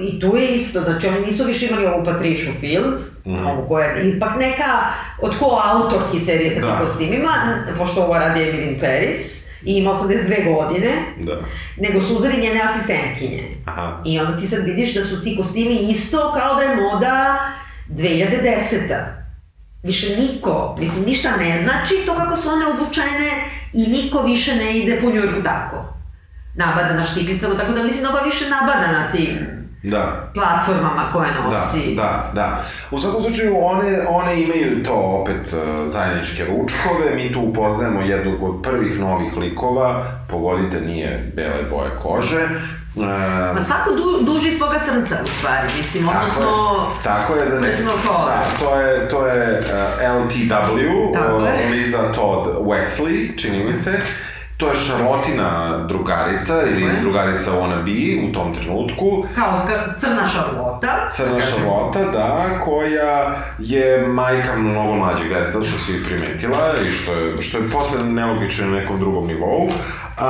i tu je isto, znači oni nisu više imali ovu Patricia Field, Mhm. ovu koja je ipak neka od ko autorki serije sa Da. tim kostimima, pošto ovo radi Emily Paris i ima 82 godine, Da. nego su uzeli njene asistentkinje. Aha. I onda ti sad vidiš da su ti kostimi isto kao da je moda 2010. Više niko, mislim, ništa ne znači to kako su one obučene i niko više ne ide po Njujorku tako. Nabada na štiklicama, tako da mislim da ova više nabada na tim Da. platformama koje Da, nosi. da, da. U svakom slučaju, one, one imaju to opet uh, zajedničke ručkove, mi tu upoznajemo jednog od prvih novih likova, pogodite, nije bele boje kože. Uh, Ma svako du, duži svoga crnca u stvari, mislim, Tako odnosno... je, tako je da ne, Personal color. da, to je, to je uh, LTW, Tako uh, je. Liza Todd Wexley, čini mi se, To je Šarlotina drugarica ili je. drugarica wannabe u tom trenutku. Kao crna šarlota. Crna. Šarlota, da, koja je majka mnogo mlađeg deteta, što si primetila i što je, što je posle nelogično na nekom drugom nivou. A,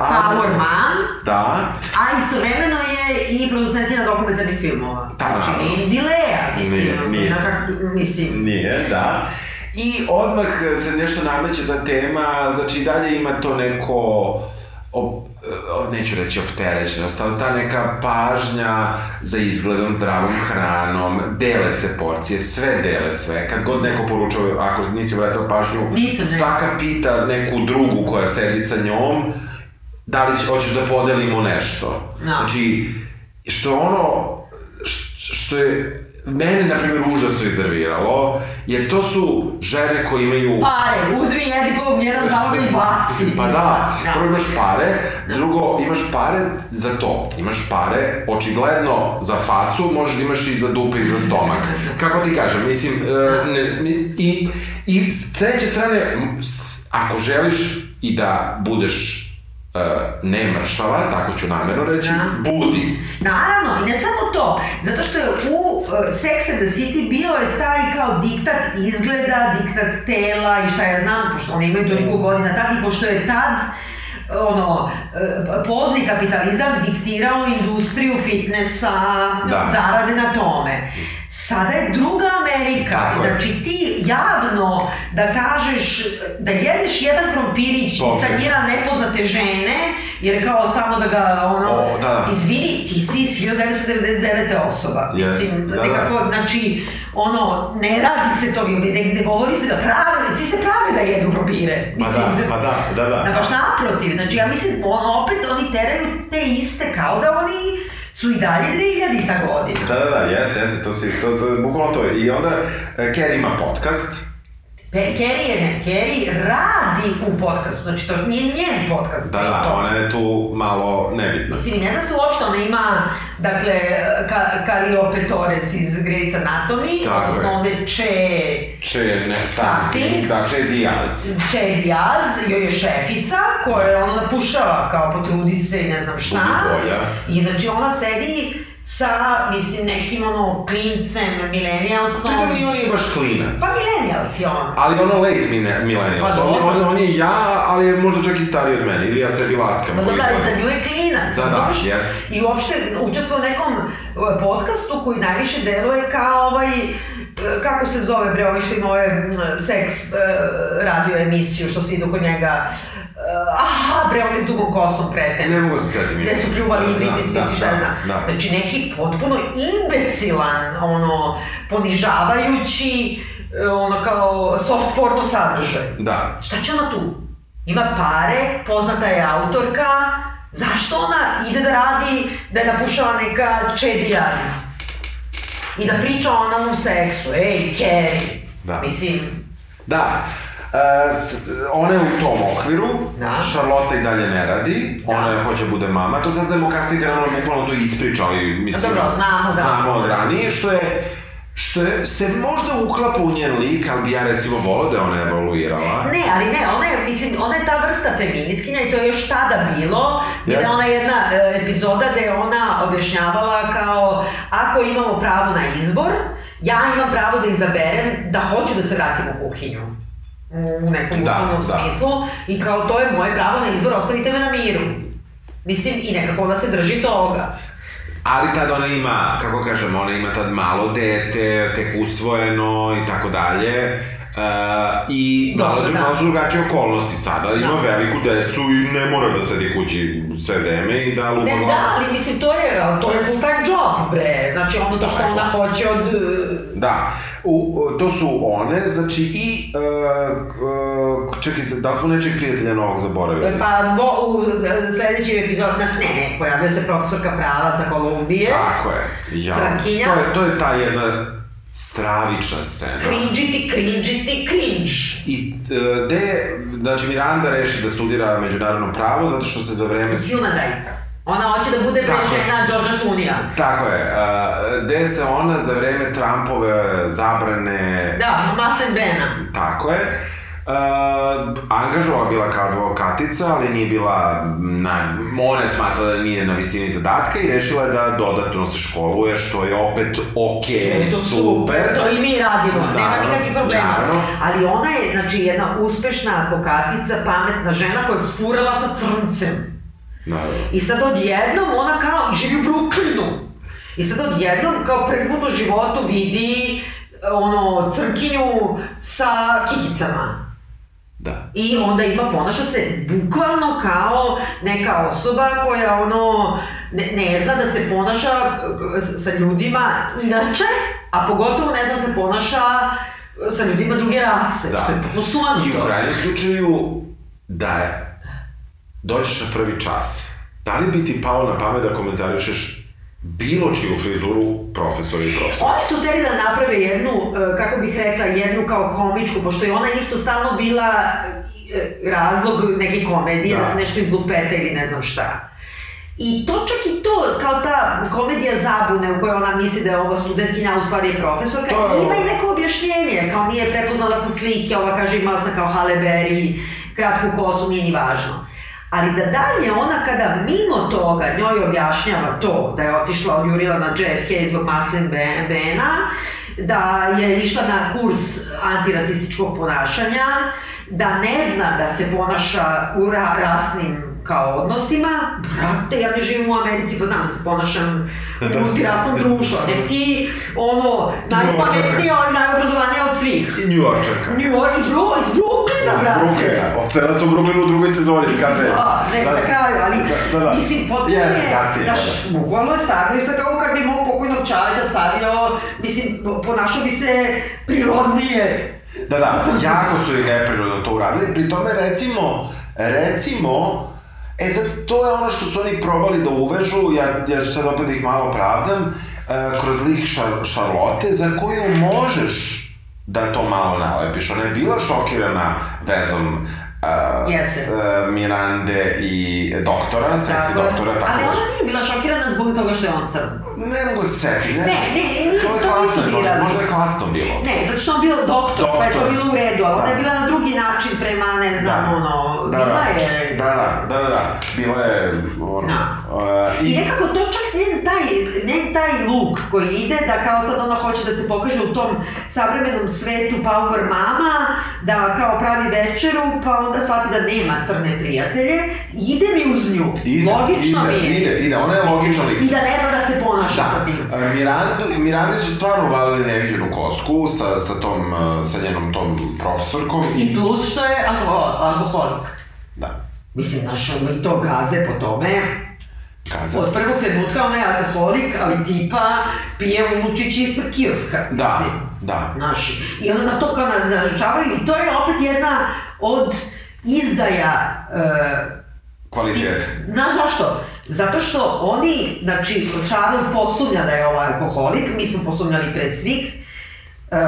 a, Power mom. Da, A istovremeno je i producentina dokumentarnih filmova. Da, Znači, nije Dilea, mislim. Nije, nije. Na kak, mislim. Nije, da. I odmah se nešto nameće ta tema, znači dalje ima to neko, op, neću reći opterećenost, ali ta neka pažnja za izgledom, zdravom hranom, dele se porcije, sve dele sve. Kad god neko poručuje, ako nisi obratila pažnju, Nisam, svaka pita neku drugu koja sedi sa njom, da li će, hoćeš da podelimo nešto. Da. Znači, što ono, što je mene, na primjer, užasno iznerviralo, jer to su žene koje imaju... Pare, uzmi jedi po jedan zalog i baci. Pa da, Da. prvo imaš pare, drugo imaš pare za to, imaš pare očigledno za facu, možeš da imaš i za dupe i za stomak. Kako ti kažem, mislim, e, ne, i, i s treće strane, ako želiš i da budeš ne mršava, tako ću namjerno reći, Da. budi. Naravno, i ne samo to, zato što je u uh, Sex and the City bilo je taj kao diktat izgleda, diktat tela i šta ja znam, pošto oni imaju toliko godina tad i pošto je tad ono, e, pozni kapitalizam diktirao industriju fitnessa, Da. zarade na tome. Sada je druga Amerika, Tako je. znači ti javno da kažeš, da jedeš jedan krompirić To sa je. njena nepoznate žene, jer kao samo da ga ono, O, da, da. izvini, ti si iz 1999. osoba. Yes, Mislim, da, da. nekako, znači, ono, ne radi se to, ne, ne govori se da prave, svi se prave da jedu krompire. Pa da, pa da, da, da. Da, baš naprotiv, znači ja mislim, on, opet oni teraju te iste, kao da oni su i dalje 2000-ta godina. Da, da, da, jeste, jeste, to si, to, to bukvalno to. I onda, e, Kerry ima podcast, Kerry je ne, Kerry radi u podcastu, znači to nije njen podcast. da, da, to. ona je tu malo nebitna. Mislim, ne zna se uopšte, ona ima, dakle, ka, Calliope Torres iz Grey's Anatomy, Tako odnosno je. ovde Che, Če, ne, Something. Da, Če Diaz. Che Diaz, joj je šefica, koja ono napušava, kao potrudi se i ne znam šta. Budi bolja. I znači ona sedi sa, mislim, nekim ono, klincem, millennialsom. Pritom nije on je baš klinac. Pa millennials je on. Ali ono late mine, millennials. Pa on, on, on je ja, ali je možda čak i stariji od mene. Ili ja sebi laskam. Pa po dobro, ali za nju je klinac. Da, da, jeste. I uopšte učestvuje u nekom e, podcastu koji najviše deluje kao ovaj, kako se zove bre, ovaj što ima ove seks e, radio emisiju što se idu kod njega. E, aha, bre, on je s dugom kosom kreten. Ne mogu da se setim. Gde su pljuvali i Da, vidi, da, misliš, da, znam. Da, Znači, neki potpuno imbecilan, ono, ponižavajući, e, ono, kao soft porno sadržaj. da. Šta će ona tu? Ima pare, poznata je autorka, zašto ona ide da radi, da je napušava neka Che Diaz? I da priča o analnom seksu, ej, Kerry. Da. Mislim, Da. E, s- ona je u tom okviru, Da. Charlotte i dalje ne radi, Da. ona je hoće bude mama, to saznajemo kasnije kad ona bukvalno to ispriča, ali mislim... Dobro, znamo, da. Znamo od ranije, što je što je, se možda uklapa u njen lik, ali bi ja recimo volao da je ona evoluirala. ne, ali ne, ona je, mislim, ona je ta vrsta feminiskinja i to je još tada bilo. Je Jeste. ona jedna e, epizoda gde je ona objašnjavala kao, ako imamo pravo na izbor, ja imam pravo da izaberem da hoću da se vratim u kuhinju. U nekom Da, uslovnom da. smislu. I kao, to je moje pravo na izbor, ostavite me na miru. Mislim, i nekako ona se drži toga. Ali tad ona ima, kako kažem, ona ima tad malo dete, tek usvojeno i tako dalje. Uh, I malo, dru, da. malo su drugačije okolnosti sada. Ima Da. veliku decu i ne mora da sedi kući sve vreme i da lupa Ne, da, ali mislim, to je, to je full time job, bre. Znači, ono to što Tako. ona hoće od... Da, u, to su one, znači i, uh, uh, čekaj, da li smo nečeg prijatelja novog zaboravili? Pa bo, u e, sledećem epizodu, ne, ne, pojavio se profesorka prava sa Kolumbije. Tako je. Ja. To je, to je ta jedna stravična scena. Cringeiti, cringeiti, cringe. I uh, gde, znači Miranda reši da studira međunarodno pravo zato što se za vreme... Human rights. Ona hoće da bude Tako je. žena Georgea Clooney-a. Tako je, uh, gde se ona za vreme Trumpove zabrane Da, Masen Bena. Tako je. Angažovala bila kao advokatica, ali nije bila, na, ona je smatrala da nije na visini zadatka i rešila je da dodatno se školuje, što je opet okej, E, to super. To i mi radimo, nema Naravno, nikakvih problema. naravno. Ali ona je, znači, jedna uspešna advokatica, pametna žena koja je furala sa crncem. Naravno. I sad odjednom ona kao, i živi u Brooklynu. I sad odjednom, kao prvi put u životu vidi ono, crnkinju sa kikicama. Da. I onda ima, ponaša se bukvalno kao neka osoba koja ono, ne, ne zna da se ponaša s- sa ljudima inače, a pogotovo ne zna da se ponaša eh, sa ljudima druge rase, Da. što je potpuno I u sumanuto. krajnjem slučaju, da je, dođeš na prvi čas, da li bi ti palo na pamet da komentarišeš bilo čiju frizuru profesora i profesora? Oni su hteli da naprave jednu, eh, kako bih rekla, jednu kao komičku, pošto je ona isto stalno bila eh, razlog neke komedije, da, Da. se nešto izlupeta ili ne znam šta. I to čak i to, kao ta komedija zabune u kojoj ona misli da je ova studentkinja, a u stvari je profesorka, To je ima i neko objašnjenje, kao nije prepoznala sa slike, ova kaže imala sam kao Halle Berry, kratku kosu, nije ni važno. Ali da dalje ona kada mimo toga njoj objašnjava to da je otišla odjurila na JFK zbog maslin Bena, da je išla na kurs antirasističkog ponašanja, da ne zna da se ponaša u ra rasnim kao odnosima, brate, ja ne živim u Americi, pa znam da se ponašam u multirasnom društvu, ne ti, ono, najpametnija, ali najobrazovanija od svih. New Yorkčanka. New York, Bru- iz Brooklyna, Da, brate. Brooklyna. Ocena sam u Brooklynu u drugoj sezoni, kad već. Da, ne, na kraju, ali, Da, da, da. mislim, potpuno Jeste, je, kasnije, znaš, da. bukvalno je stavio se kao kad bi mog pokojnog čaleta stavio, mislim, po- ponašao bi se prirodnije. Da, da, jako su i neprirodno to uradili. Pri tome, recimo, recimo, e sad, to je ono što su oni probali da uvežu, ja, ja ću sad opet da ih malo pravdam, e, kroz lik šar, Šarlote, za koju možeš da to malo nalepiš. Ona je bila šokirana vezom uh, Jeste. s uh, Mirande i doktora, seksi doktora, tako Ali da- ona nije bila šokirana zbog toga što je on crn. Ne mogu se setiti, ne, Ne, ne, nije to je klasno, možda, možda je klasno bilo. Ne, zato što on bio doktor, pa je to Doktor. bilo u redu, ali ona je Da. bila na drugi način prema, ne znam, Da. ono, Da, bila da, je... da, da, da, da, da, bila je, ono, Da. uh, I i, nekako to čak njen taj, njen taj look koji ide, da kao sad ona hoće da se pokaže u tom savremenom svetu power mama, da kao pravi večeru, pa onda shvati da nema crne prijatelje, ide mi uz nju. ide, Logično ide, mi je. ide, ide, ona je logična lik. I da ne zna da se ponaša sa Da, tim. uh, Mirandu, Mirande su stvarno valili neviđenu kosku sa, sa tom, uh, sa njenom tom profesorkom I plus što je alko, alkoholik. da, Mislim, znaš, ono i to gaze po tome. kaza. Od prvog trenutka ona je alkoholik, ali tipa pije unučić ispred kioska. Da, mislim. da. Znaš, i onda na to kao na- naručavaju i to je opet jedna od izdaja e, Kvalitet. ti- Znaš zašto? Zato što oni, znači, Charles posumnja da je ovaj alkoholik, mi smo posumnjali pre svih, Uh,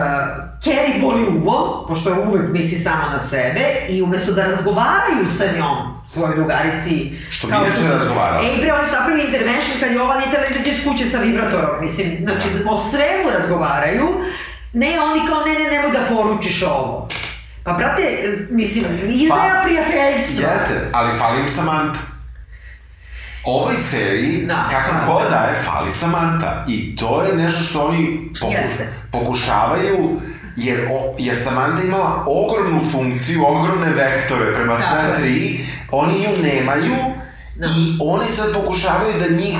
Kerry boli uvo, pošto je uvek misli samo na sebe, i umesto da razgovaraju sa njom, svojoj drugarici... Što kao mi neće su- razgovarali. E, i pre oni su napravili intervention kad je ova nije tela izađe iz kuće sa vibratorom, mislim, znači, o svemu razgovaraju, ne oni kao, ne, ne, nemoj da poručiš ovo. Pa, brate, mislim, izdaja Pa, prijateljstva. Jeste, ali fali im Samantha. Ovoj seriji, Da, kako god da je, fali Samantha. I to je nešto što oni poku, Jeste. pokušavaju, jer, o, jer Samantha imala ogromnu funkciju, ogromne vektore prema Tako sve tri, oni ju nemaju Da. i oni sad pokušavaju da njih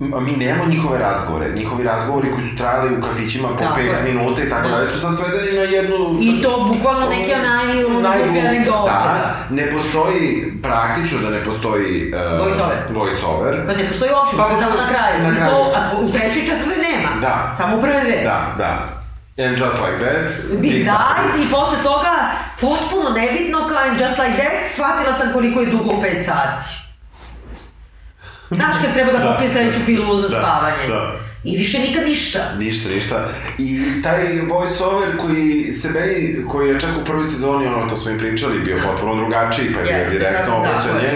mi nemamo njihove razgovore. Njihovi razgovori koji su trajali u kafićima po Tako pet je. minuta i tako Da. dalje su sad svedeni na jednu... I to bukvalno neki onaj Najgluplji, anegdote. da, ne postoji, praktično da ne postoji uh, Voice-over. voice-over. Pa ne postoji uopšte, Pa, samo na kraju. na I kraju. to, a u trećoj i četvrtoj nema. Da. Samo u prve dve. Da, da. And just like that. Big died i posle toga potpuno nebitno kao in Just Like That shvatila sam koliko je dugo 5 sati. Znaš kad treba da Da, popije sledeću pilulu za da, spavanje. da. I više nikad ništa. Ništa, ništa. I taj voice-over koji se meni, koji je čak u prvoj sezoni, ono to smo i pričali, bio potpuno drugačiji, pa je bio Jeste, direktno da, da, obraćanje.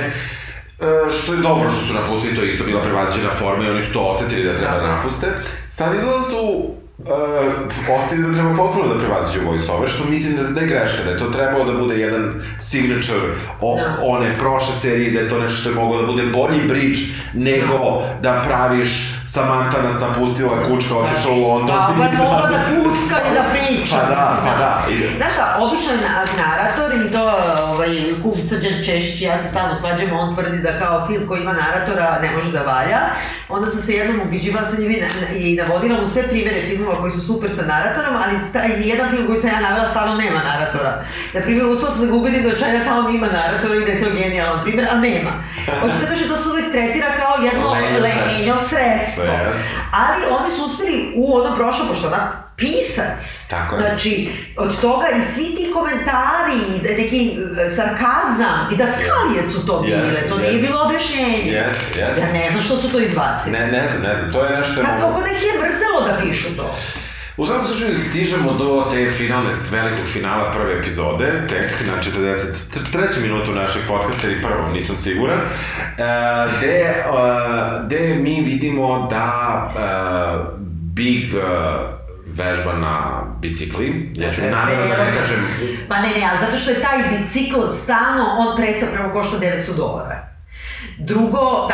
da. E, što je dobro što su napustili, to je isto bila prevaziđena forma i oni su to osetili da treba da Da. napuste. Sad izgleda su Uh, ostaje da treba potpuno da prevaziđe voice-over, što mislim da, da je greška, da je to trebalo da bude jedan signature o, Da. one prošle serije, da je to nešto što je moglo da bude bolji bridge nego da praviš Samantha nas napustila, kučka otišla u London. Pa, pa i mogla da kucka i da priča. Pa da, pa da. I- Znaš šta, na, narator i to ovaj, kum Srđan Češić i ja se stalno svađamo, on tvrdi da kao film koji ima naratora ne može da valja. Onda sam se jednom ubiđivala sa njim i, na, i navodila mu sve primere filmova koji su super sa naratorom, ali taj nijedan film koji sam ja navela stvarno nema naratora. Na primjer, uspela sam da ga ubedim da Town ima naratora i da je to genijalan primjer, ali nema. Hoću da kažem, to se uvek tretira kao jedno Lenjo sredstvo. Jeste. Ali oni su uspeli u onom prošlom, pošto ona pisac. Tako je. Znači, od toga i svi ti komentari, neki e, sarkazam, i da skalije su to bile, Jeste, to nije jeste. bilo objašnjenje. Jeste, jeste. Ja ne znam što su to izbacili. Ne, ne znam, ne znam, to je nešto Sad kako neki je mrzelo da pišu to. U svakom slučaju stižemo do te finalne, velikog finala prve epizode, tek na 43. minutu našeg podcasta ili prvom, nisam siguran, e, gde, e, gde mi vidimo da e, Big e, vežba na bicikli. Ja ću namjerno da ne kažem Pa ne, ne, ali zato što je taj bicikl stalno, on presa prvo košta 900 dolara. Drugo,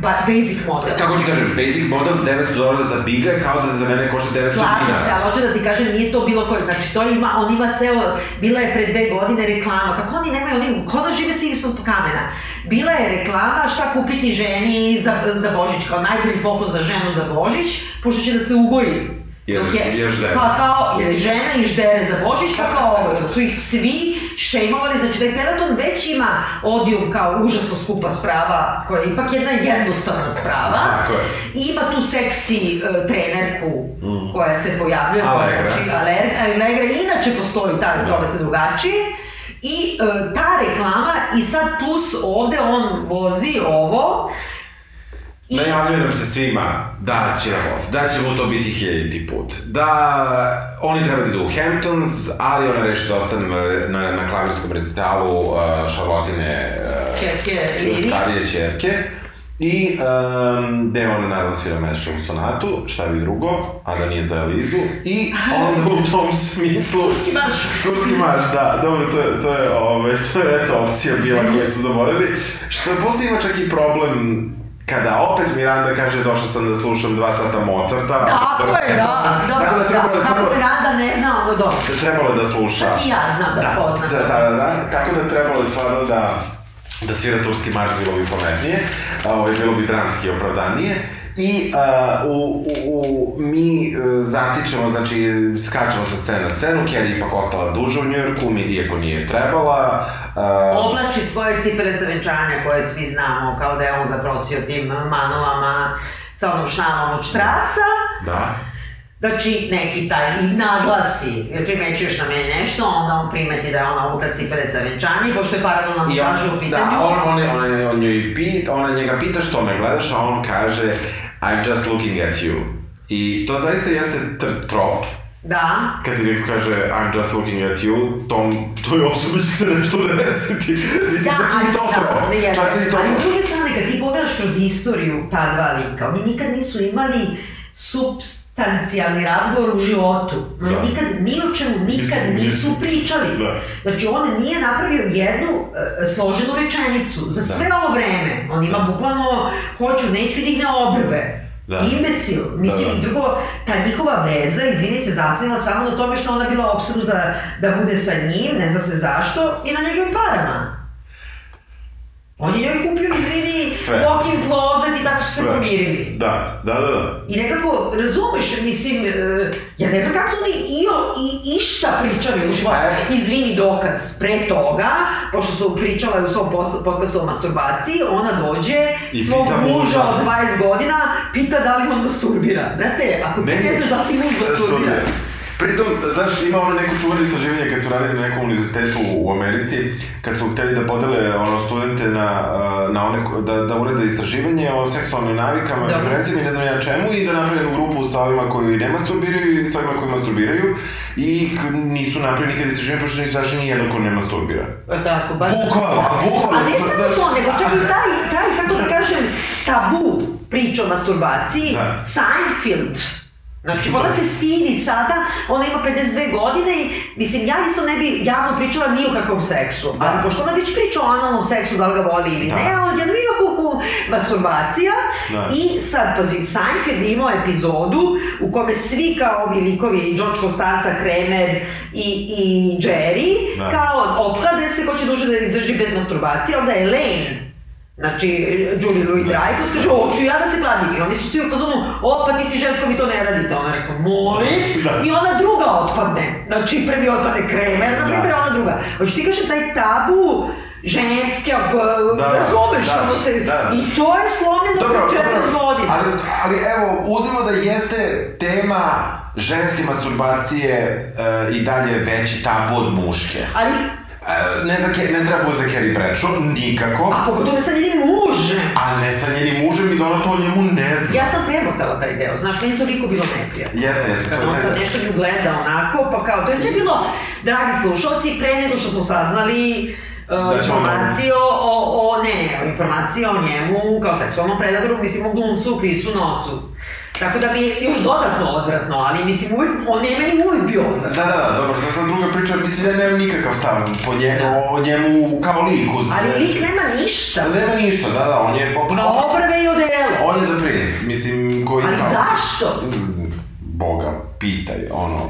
ba- basic model. Kako ti kažem, basic model 900 dolara za Biga je kao da za mene košta 900 Slažem se, ali hoću da ti kažem, nije to bilo koji, znači to ima, on ima ceo, bila je pre dve godine reklama, kako oni nemaju, oni, ko da žive svi ispod kamena. Bila je reklama šta kupiti ženi za, za Božić, kao najbolji poklon za ženu za Božić, pošto će da se ugoji. Jer- Dok je- jer ždere. Pa kao, jer je žena i ždere za Božić, pa kao ovo, su ih svi šejmovali, znači da je Peloton već ima odijum kao užasno skupa sprava, koja je ipak jedna jednostavna sprava. Tako je. Ima tu seksi uh, trenerku koja se pojavljuje. Allegra. Znači, Aller- Allegra inače postoji, ta zove se drugačije. I uh, ta reklama, i sad plus ovde on vozi ovo, I, Najavljuje nam se svima da će vozi, da će mu to biti hiljaditi put, da oni treba da idu u Hamptons, ali ona reši da ostane na, na, na klavirskom recitalu uh, Šarlotine uh, Liri. starije čerke. I um, gde ona naravno svira mesečevu sonatu, šta bi drugo, a da nije za Elizu. I onda u tom smislu... Turski marš. Turski marš, da, dobro, to je, to je, ove, to je eto opcija bila koju su zaboravili. Što posle ima čak i problem kada opet Miranda kaže došao sam da slušam dva sata Mozarta. Tako je, da, da, Tako da trebalo, da, kako trebalo, Miranda ne zna ovo dobro. trebalo je da sluša. Čak i ja znam da poznam. Da, da, da, da, tako da trebalo je stvarno da, da svira turski marš, bilo bi pametnije, a, ovaj, bilo bi dramski opravdanije. I uh, u, u, u, mi uh, zatičemo, znači skačemo sa scene na scenu, Kelly ipak ostala duže u Njujorku, mi iako nije trebala. Uh, Oblači svoje cipele sa venčanja koje svi znamo, kao da je on zaprosio tim manulama sa onom šnalom od štrasa. da. Znači, neki taj i naglasi, jer primećuješ na meni nešto, onda on primeti da je ona obukla cipele sa venčanja, i pošto je paralelna montaža u pitanju. da, on, on, on, je, on njoj pit, ona njega pita što me gledaš, a on kaže I'm just looking at you. I to zaista jeste tr trop, Da, kad ti neko kaže I'm just looking at you, tom, toj osobi će se nešto desiti. Mislim, čak i to trop. ne jeste. Čak i to Ali s druge strane, kad ti pogledaš kroz istoriju ta dva lika, oni nikad nisu imali substancijalni razgovor u životu. Da. nikad, ni o čemu, nikad Nisu- nisu pričali. Da. Znači, on nije napravio jednu e, složenu rečenicu za sve ovo vreme. On ima Da. bukvalno, hoću, neću digne obrve. Da. Imbecil. Mislim, Da, da. i drugo, ta njihova veza, izvini se, zasnila samo na tome što ona bila obsednuta da, da bude sa njim, ne zna se zašto, i na njegovim parama. On je njoj kupio, izvini, Sve. walk-in closet i tako su se pomirili. Da, da, da, da. I nekako, razumeš, mislim, e, ja ne znam kako su oni i, o, i išta pričali u životu. Pa, Izvini dokaz, pre toga, pošto su pričale u svom podcastu o masturbaciji, ona dođe, I svog muža od 20 godina, pita da li on masturbira. Brate, ako ti ne znaš da li ti muž masturbira. Pritom, znaš, ima ono neko čuveno istraživanje kad su radili na nekom univerzitetu u Americi, kad su hteli da podele ono, studente na, na one, da, da urede istraživanje o seksualnim navikama, Dobro. preferencijama i ne znam ja čemu i da naprave jednu grupu sa ovima koji ne masturbiraju i sa ovima koji masturbiraju i nisu napravili nikad istraživanje pošto nisu našli ni jednog ko ne masturbira. Pa tako, baš... Bukvalno, bukvalno. A ne samo to, nego čak i taj, taj, kako da kažem, tabu priča o masturbaciji, Da. Seinfeld Znači, ona se stidi sada, ona ima 52 godine i, mislim, ja isto ne bi javno pričala ni o kakvom seksu. Da. Ali, pošto ona već priča o analnom seksu, da li ga voli ili Da. ne, a odjedno ima kuku masturbacija. Da. I sad, pazi, Seinfeld imao epizodu u kome svi kao ovi likovi, George Costanza, Kramer i, i Jerry, Da. kao opklade se ko će duže da izdrži bez masturbacije, onda je Elaine, Znači, Julie Louis Dreyfus kaže, hoću ja da se kladim. I oni su svi u fazonu, o, pa ti si žensko, vi to ne radite. Ona rekla, molim. Da. I ona druga otpadne. Znači, prvi otpadne Kramer, na Da. primjer, ona druga. Hoću ti kažem, taj tabu ženske, Da, da, razumeš, da, ono se, da. i to je slomljeno Dobro, pre 40 dobro, godina. ali, ali evo, uzmimo da jeste tema ženske masturbacije e, i dalje veći tabu od muške. Ali, ne, za, ne treba bude za Carrie Bradshaw, nikako. a pogotovo ne sa njenim mužem. A ne sa njenim mužem i da ona to o njemu ne zna. Ja sam premotala taj deo, znaš, meni je toliko bilo neprijatno. Jeste, jeste, Kad on sad nešto nju gleda onako, pa kao, to je sve bilo, dragi slušalci, pre nego što smo saznali uh, Da ćemo informacije o, o, ne, ne, informacije o njemu kao seksualnom predatoru, mislim, o glumcu, Krisu Notu. Tako da mi je još dodatno odvratno, ali mislim, uvijek, on je meni uvijek bio odvratno. Da, da, da, dobro, to sad druga priča, mislim, ja nemam nikakav stav po nje, o, o njemu kao liku. Ali lik nema ništa. Da, nema ništa, da, da, on je popuno... Na obrve i odelo. On je the prince, mislim, koji... Ali kao- zašto? Boga, pitaj, ono.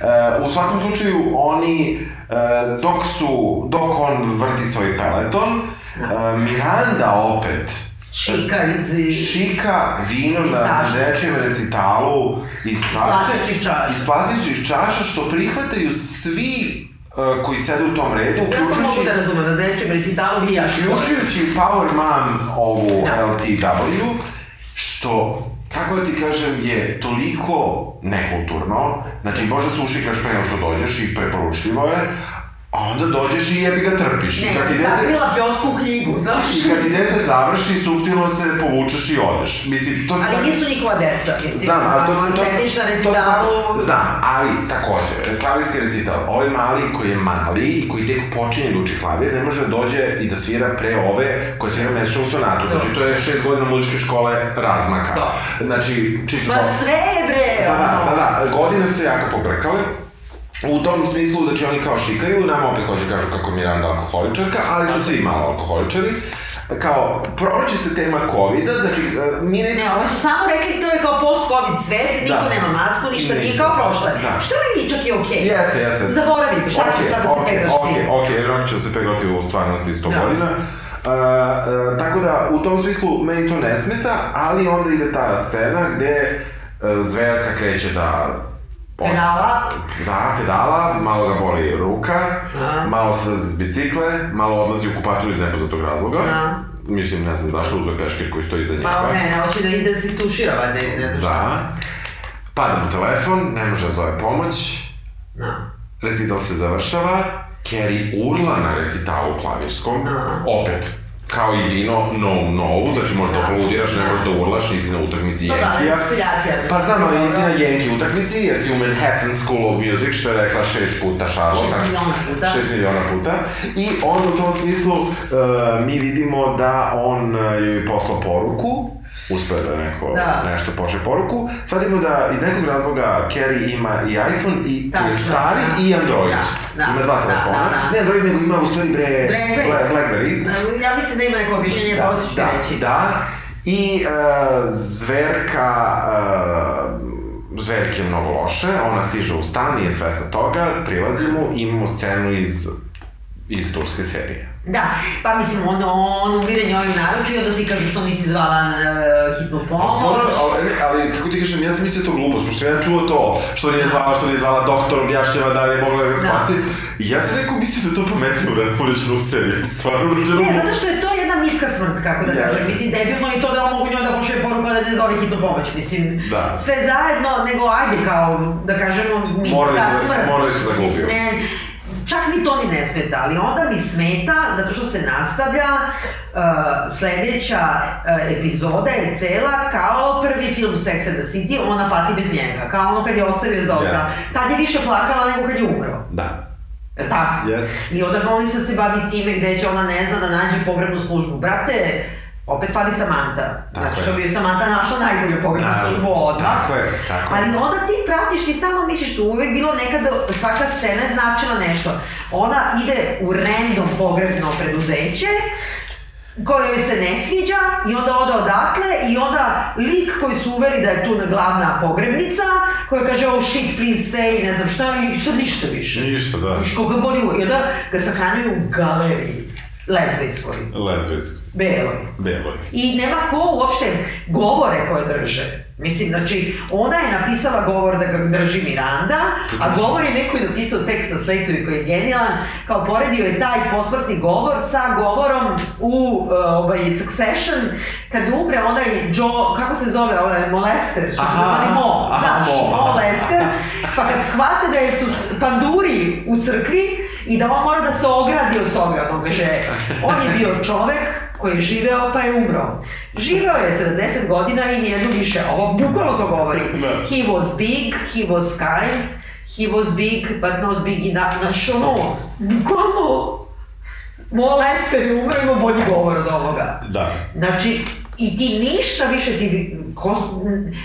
E, u svakom slučaju, oni, e, dok su, dok on vrti svoj peleton, e, Miranda opet Čika iz... šika vino Iz na, na tašne. nečijem recitalu iz plastičnih čaša. iz plastičnih čaša što prihvataju svi e, koji sede u tom redu, Ja to mogu uključujući da razumem, da dečem recitalu vi ja uključujući Power Mom ovu Da. LTW, što kako da ti kažem, je toliko nekulturno, znači možda se ušikaš pre nego što dođeš i preporučljivo je, a onda dođeš i jebi ga trpiš. I Ne, kad ti dete, sakrila pljosku u knjigu, znaš? i kad ti dete završi, suptilno se povučeš i odeš. Mislim, to se Ali tako- nisu njihova deca, mislim. Znam, ali to, to, to, to recitalu... znam, znam, ali takođe, klavirski recital, ovaj mali koji je mali i koji tek počinje da uči klavir, ne može da dođe i da svira pre ove koje svira mesečno u sonatu, znači to je šest godina muzičke škole razmaka. Da. Znači, čisto... Ma sve bre, Da, da, da, da, godine su se jako pobrkale. U tom smislu, znači oni kao šikaju, nama opet hoće kažu kako je Miranda alkoholičarka, ali su svi malo alkoholičari. Kao, proći se tema COVID-a, znači, e, mi ne... Ne, oni su samo rekli to je kao post-covid svet, niko Da. nema masku, ništa, nije Ništa. kao prošle. Da. Što meni čak i okej. Jeste, jeste. Zaboravim, šta ćeš sad da se pegaš Ok, ti? ok, jer on će da se peglati u stvarnosti 100 Da. godina. Uh, uh, tako da, u tom smislu, meni to ne smeta, ali onda ide ta scena gde uh, zverka kreće da... Pedala. Da, pedala, malo ga boli ruka, Da. malo se z bicikle, malo odlazi u kupaturu iz nepoznatog razloga. Da. Mislim, ne znam zašto uzeo peškir koji stoji iza njega. Pa ne, ne, hoće da ide da se istušira, valjda, ili ne znam šta. Da. Pada mu telefon, ne može da zove pomoć, Da. Recital se završava, Carrie urla na recitalu klavirskom, Aha. opet, kao i vino, no, no, znači možda Da. aplaudiraš, ne možeš da urlaš, nisi na utakmici To da, Jenkija. ali- Pa znam, ali nisi na. Yankee utakmici, jer si u Manhattan School of Music, što je rekla šest puta Charlotte. Šest miliona puta. Šest miliona puta. I onda u tom smislu uh, mi vidimo da on uh, joj poslao poruku, uspeo da neko Da. nešto pošle poruku. Shvatimo da iz nekog razloga Carrie ima i iPhone i koji je stari da. i Android. Da, da, ima dva da, telefona. da, da. Ne Android, nego ima u stvari bre... Blackberry. Bla- Blackberry. Ja mislim da ima neko objašnjenje, pa ovo ću ti da, reći. da. I uh, zverka, uh, zverk je mnogo loše, ona stiže u stan, nije svesna toga, prilazimo, imamo scenu iz, iz turske serije. Da, pa mislim, on, on umire njoj i onda si kažu što nisi zvala uh, hitnu pomoć. stvarno, ali, ali kako ti kažem, ja sam mislio to glupost, pošto ja čuo to, što nije zvala, što nije zvala doktor, objašnjava da je mogla da ga spasi. I ja sam rekao, mislio da to pametnije urađeno urađeno u seriji, stvarno urađeno. Ne, zato što je to jedna mitska smrt, kako da kažem. Mislim, debilno je to da on mogu njoj da pošle poruku da ne zove hitnu pomoć. Mislim, Da. sve zajedno, nego ajde kao, da kažemo, mitska Morali da- smrt. morali su da ubiju. ne, čak mi to ni ne smeta, ali onda mi smeta zato što se nastavlja uh, sledeća uh, epizoda je cela kao prvi film Sex and the City, ona pati bez njega, kao ono kad je ostavio Zolta. Jeste. Tad je više plakala nego kad je umro. Da. Jel tako? Jeste. I onda oni sad se bavi time gde će ona ne zna da nađe povrednu službu. Brate, opet fali Samantha. Tako Znači, što bi je Samantha našla najbolju pogrebnu Naravno. službu odmah. Tako je, tako. Ali onda ti pratiš i stalno misliš tu uvek bilo nekada, svaka scena je značila nešto. Ona ide u random pogrebno preduzeće, koje joj se ne sviđa i onda ode odatle i onda lik koji su uveri da je tu glavna pogrebnica koja kaže oh shit please stay ne znam šta i sad ništa više. Ništa, da. Viš koga boli. I onda ga sahranjuju u galeriji lezbijskoj, Lezbijsko. Beloj. Beloj. I nema ko uopšte govore koje drže. Mislim, znači, ona je napisala govor da ga drži Miranda, a govor je neko je napisao tekst na Slatovi koji je genijalan, kao poredio je taj posmrtni govor sa govorom u uh, ovaj, Succession, kad umre onaj Joe, kako se zove, onaj Molester, što se zvali Mo, aha, znaš, Mo, aha. Mo Lester, pa kad shvate da su panduri u crkvi i da on mora da se ogradi od toga, on kaže, on je bio čovek koji je živeo pa je umro. Živeo je 70 godina i nijednu više, ovo bukvalno to govori. Da. He was big, he was kind, he was big but not big enough, znaš ono, bukvalno, Mo Lester je umro, ima bolji govor od ovoga. Da. Znači, i ti ništa više ti, bi- ko,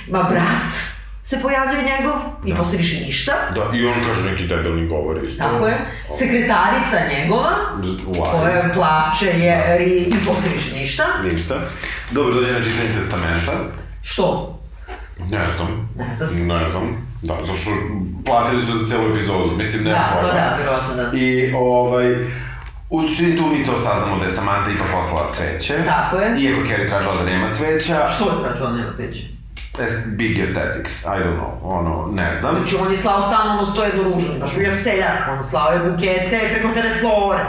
ma brat se pojavljuje njegov i Da. posle više ništa. Da, i on kaže neki debelni govor isto. Tako je. Sekretarica njegova, Why? koja plače jer i, i posle više ništa. Ništa. Dobro, dođe na čitanje testamenta. Što? Ne znam. Ne znam. Ne znam. Da, zato što platili su za celu epizodu. Mislim, nema Da, pojma. to da, vjerovatno da. I, ovaj, u suštini tu mi to saznamo da je Samantha ipak poslala cveće. Tako je. Iako Carrie tražila da nema cveća. Što je tražila nema cveće? Big aesthetics, I don't know, ono, ne znam. Znači, on je slao stalno ono sto jednu ružu, baš bio seljak, on slao je bukete preko teleflore.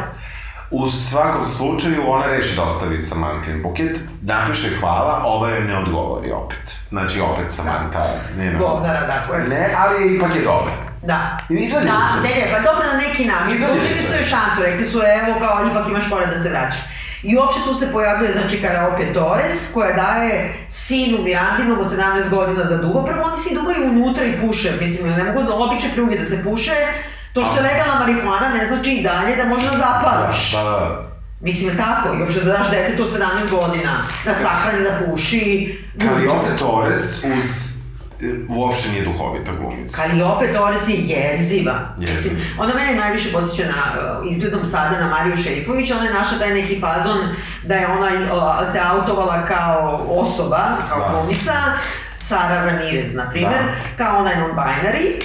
U svakom slučaju ona reši da ostavi Samantin buket, napiše hvala, ova joj ne odgovori opet. Znači opet Samantha, ne na... Govnara, tako je. Ne, ali ipak je dobro. Da. I izvadili da, su. Ne, ne, pa dobro na neki način. Izvadili su su je. joj šansu, rekli su evo kao ipak imaš fore da se vraćaš. I uopšte tu se pojavljuje, znači, Karaope Torres, koja daje sinu Mirandinom od 17 godina da duva. Prvo, oni svi duvaju unutra i puše, mislim, ne mogu da obične pljuge da se puše. To što je legalna marihuana ne znači i dalje da možda zapališ. Da, da. Mislim, je tako? I uopšte da daš detetu od 17 godina, da sahrani, da puši. Calliope Torres uz... Uopšte nije duhovita glumica. Calliope Torres je jeziva. Jeziva. Mislim, ona mene najviše podsjeća na, uh, izgledom sada na Mariju Šerifović, ona je našla taj neki fazon da je ona uh, se autovala kao osoba, kao Da. glumica, Sara Ramirez, na primjer, Da. kao ona je non-binary,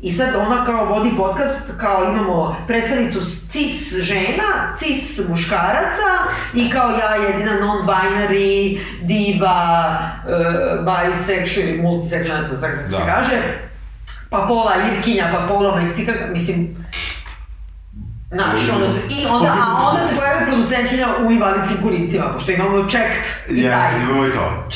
I sad ona kao vodi podcast, kao imamo predstavnicu cis žena, cis muškaraca i kao ja jedina non-binary, diva, uh, bisexual, multisexual, ne znam sad kako se Da. kaže, pa pola Irkinja, pa pola Meksika, mislim, Znaš, ono, i onda, a onda se pojavio producentkinja u invalidskim kolicima, pošto imamo checked i Ja, taj. imamo i to.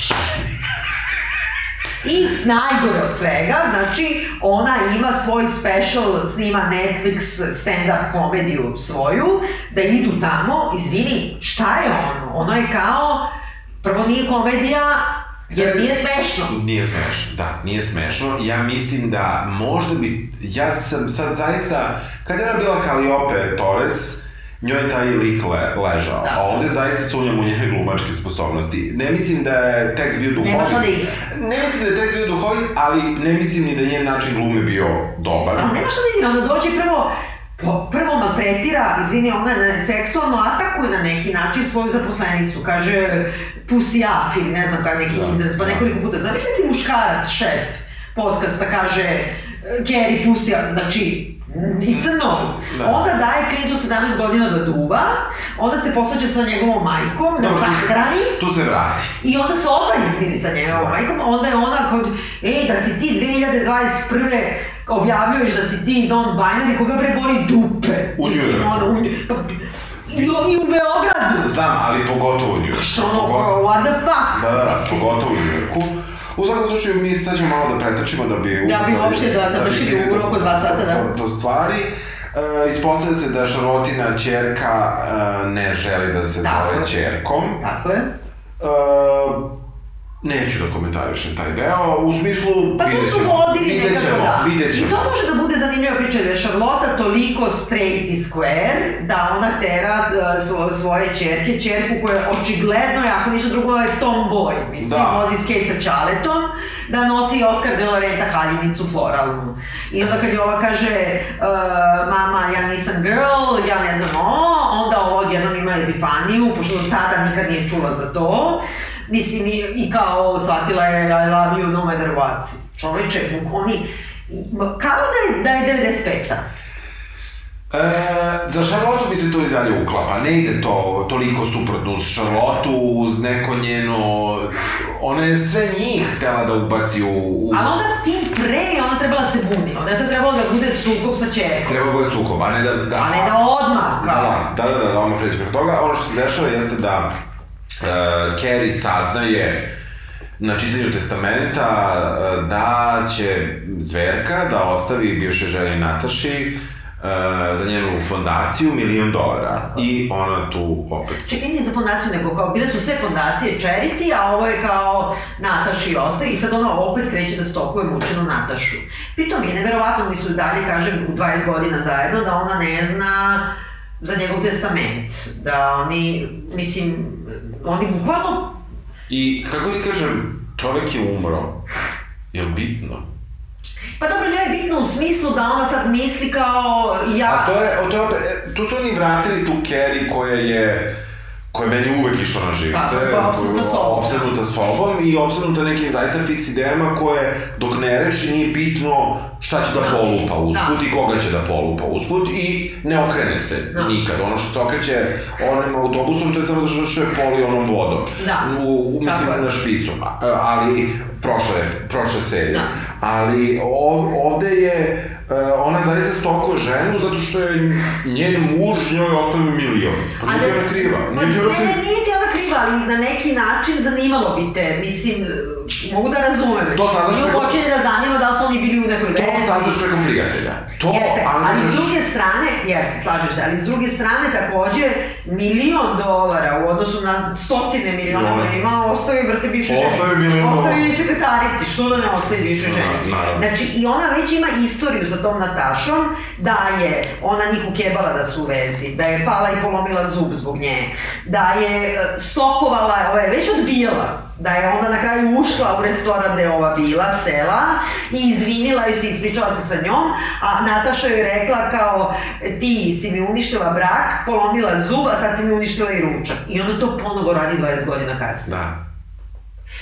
I najgore od svega, znači, ona ima svoj special, snima Netflix stand-up komediju svoju, da idu tamo, izvini, šta je ono? Ono je kao, prvo nije komedija, jer nije smešno. Nije smešno, da, nije smešno. Ja mislim da možda bi, ja sam sad zaista, kad je ona bila Calliope Torres, njoj je taj lik le, ležao, Da. a ovde zaista sumnjam u njene glumačke sposobnosti. Ne mislim da je tekst bio duhovit. Ne mislim da je tekst bio duhovit, ali ne mislim ni da je njen način glume bio dobar. Ali nema šta da igra, ona dođe prvo, prvo maltretira, izvini, ona ne, seksualno atakuje na neki način svoju zaposlenicu, kaže pussy up ili ne znam kak neki Da, izraz, pa da. nekoliko puta. Zamisli ti muškarac, šef podcasta, kaže Kerry pussy up, znači, It's a no. Da. Onda daje klincu 17 godina da duva, onda se posvađa sa njegovom majkom, da Dobro, tu se- sahrani, Tu se vrati. I onda se odmah izmiri sa njegovom Da. majkom, onda je ona kao, ej, da si ti 2021. objavljuješ da si ti non-binary, koga bre boli dupe. U Mislim, ono, u, pa, i, I u Beogradu. Znam, ali pogotovo u Njujorku. Ono, kao, what the fuck? Da, da, da, pogotovo u Njujorku. U svakom slučaju, mi sad ćemo malo da pretrčimo da bi... Da bi ubrzali- uopšte da bi završili stigli u roku dva sata, da. Do, do stvari. E, ispostavlja se da Šarotina čerka e, ne želi da se Tako zove čerkom. Tako je. E, Neću da komentarišem taj deo, u smislu, Pa to su vodili nekako ćemo, da. vidjet I to može da bude zanimljiva priča, da je Charlotte toliko straight i square, da ona tera svo, svoje čerke, čerku koja očigledno je, ako ništa drugo, je tomboy, mislim, Da. vozi skate sa čaletom, da nosi Oscar de la Renta haljinicu floralnu. I onda kad je ova kaže, uh, mama, ja nisam girl, ja ne znam o, onda ovo odjednom ima epifaniju, pošto tada nikad nije čula za to. Mislim, i, i kao shvatila je I love you no matter what. Čoveče, oni, kao da je, da je 95-a. E, za Charlotte mi se to i dalje uklapa, ne ide to toliko suprotno uz Charlotte, uz neko njeno... Ona je sve njih htela da ubaci u... u... Ali onda tim pre je ona trebala se buni, onda je to trebalo da bude sukob sa čerkom. Treba da bude sukob, a ne da... da A ne da odmah, Da, kao. da, da, da, da, da odmah pređe preko toga. Ono što se dešava jeste da uh, Carrie saznaje na čitanju testamenta uh, da će zverka da ostavi bivše ženi Nataši uh, za njenu fondaciju milion dolara. I ona tu opet Čekaj, nije za fondaciju, nego kao, bile su sve fondacije charity, a ovo je kao Nataši ostaje i sad ona opet kreće da stokuje mučenu Natašu. Pritom je neverovatno, oni su i dalje, kažem, u 20 godina zajedno, da ona ne zna za njegov testament. Da oni, mislim, oni bukvalno I kako ti kažem, čovek je umro. Jel bitno? Pa dobro, ne je bitno u smislu da ona sad misli kao ja... A to je, to je opet, e, tu su oni vratili tu Carrie koja je koja je meni uvek išla na živce. Pa, koja je opsednuta sobom, Opsednuta sobom i opsednuta nekim zaista fiks idejama koje dok ne reši nije bitno šta će da, Da. polupa usput Da. i koga će da polupa usput i ne okrene se Da. nikad. Ono što se okreće onim autobusom to je samo zato što je poli onom vodom. Da. U, u, mislim Tako je. na špicu. A- Ali prošle, prošle serije. Da. Ali ov, ovde je e, ona zaista stokuje ženu zato što je njen muž njoj ostavio milion. Pa nije ona kriva. Pa Nije ona ne, nije ona kriva, ali na neki način zanimalo bi te, mislim, mogu da razumem. To saznaš preko- počinje da zanima da li su oni bili u nekoj To vezi. saznaš preko prijatelja. To Jeste, ali s angažaš... druge strane, jeste, slažem se, ali s druge strane takođe milion dolara u odnosu na stotine miliona koje ima, ostavi, brate, bivše žene. Ostavi milion Ostavi dolara. i sekretarici, što da ne ostavi bivše Da, žene. naravno. Znači, i ona već ima istoriju sa tom Natašom, da je ona njih ukebala da su u vezi, da je pala i polomila zub zbog nje, da je e, stokovala, ova je već odbijala, da je onda na kraju ušla u restoran gde je ova bila, sela, i izvinila i se ispričala se sa njom, a Nataša joj rekla kao, ti si mi uništila brak, polomila zub, a sad si mi uništila i ručak. I ona to ponovo radi 20 godina kasnije. Da.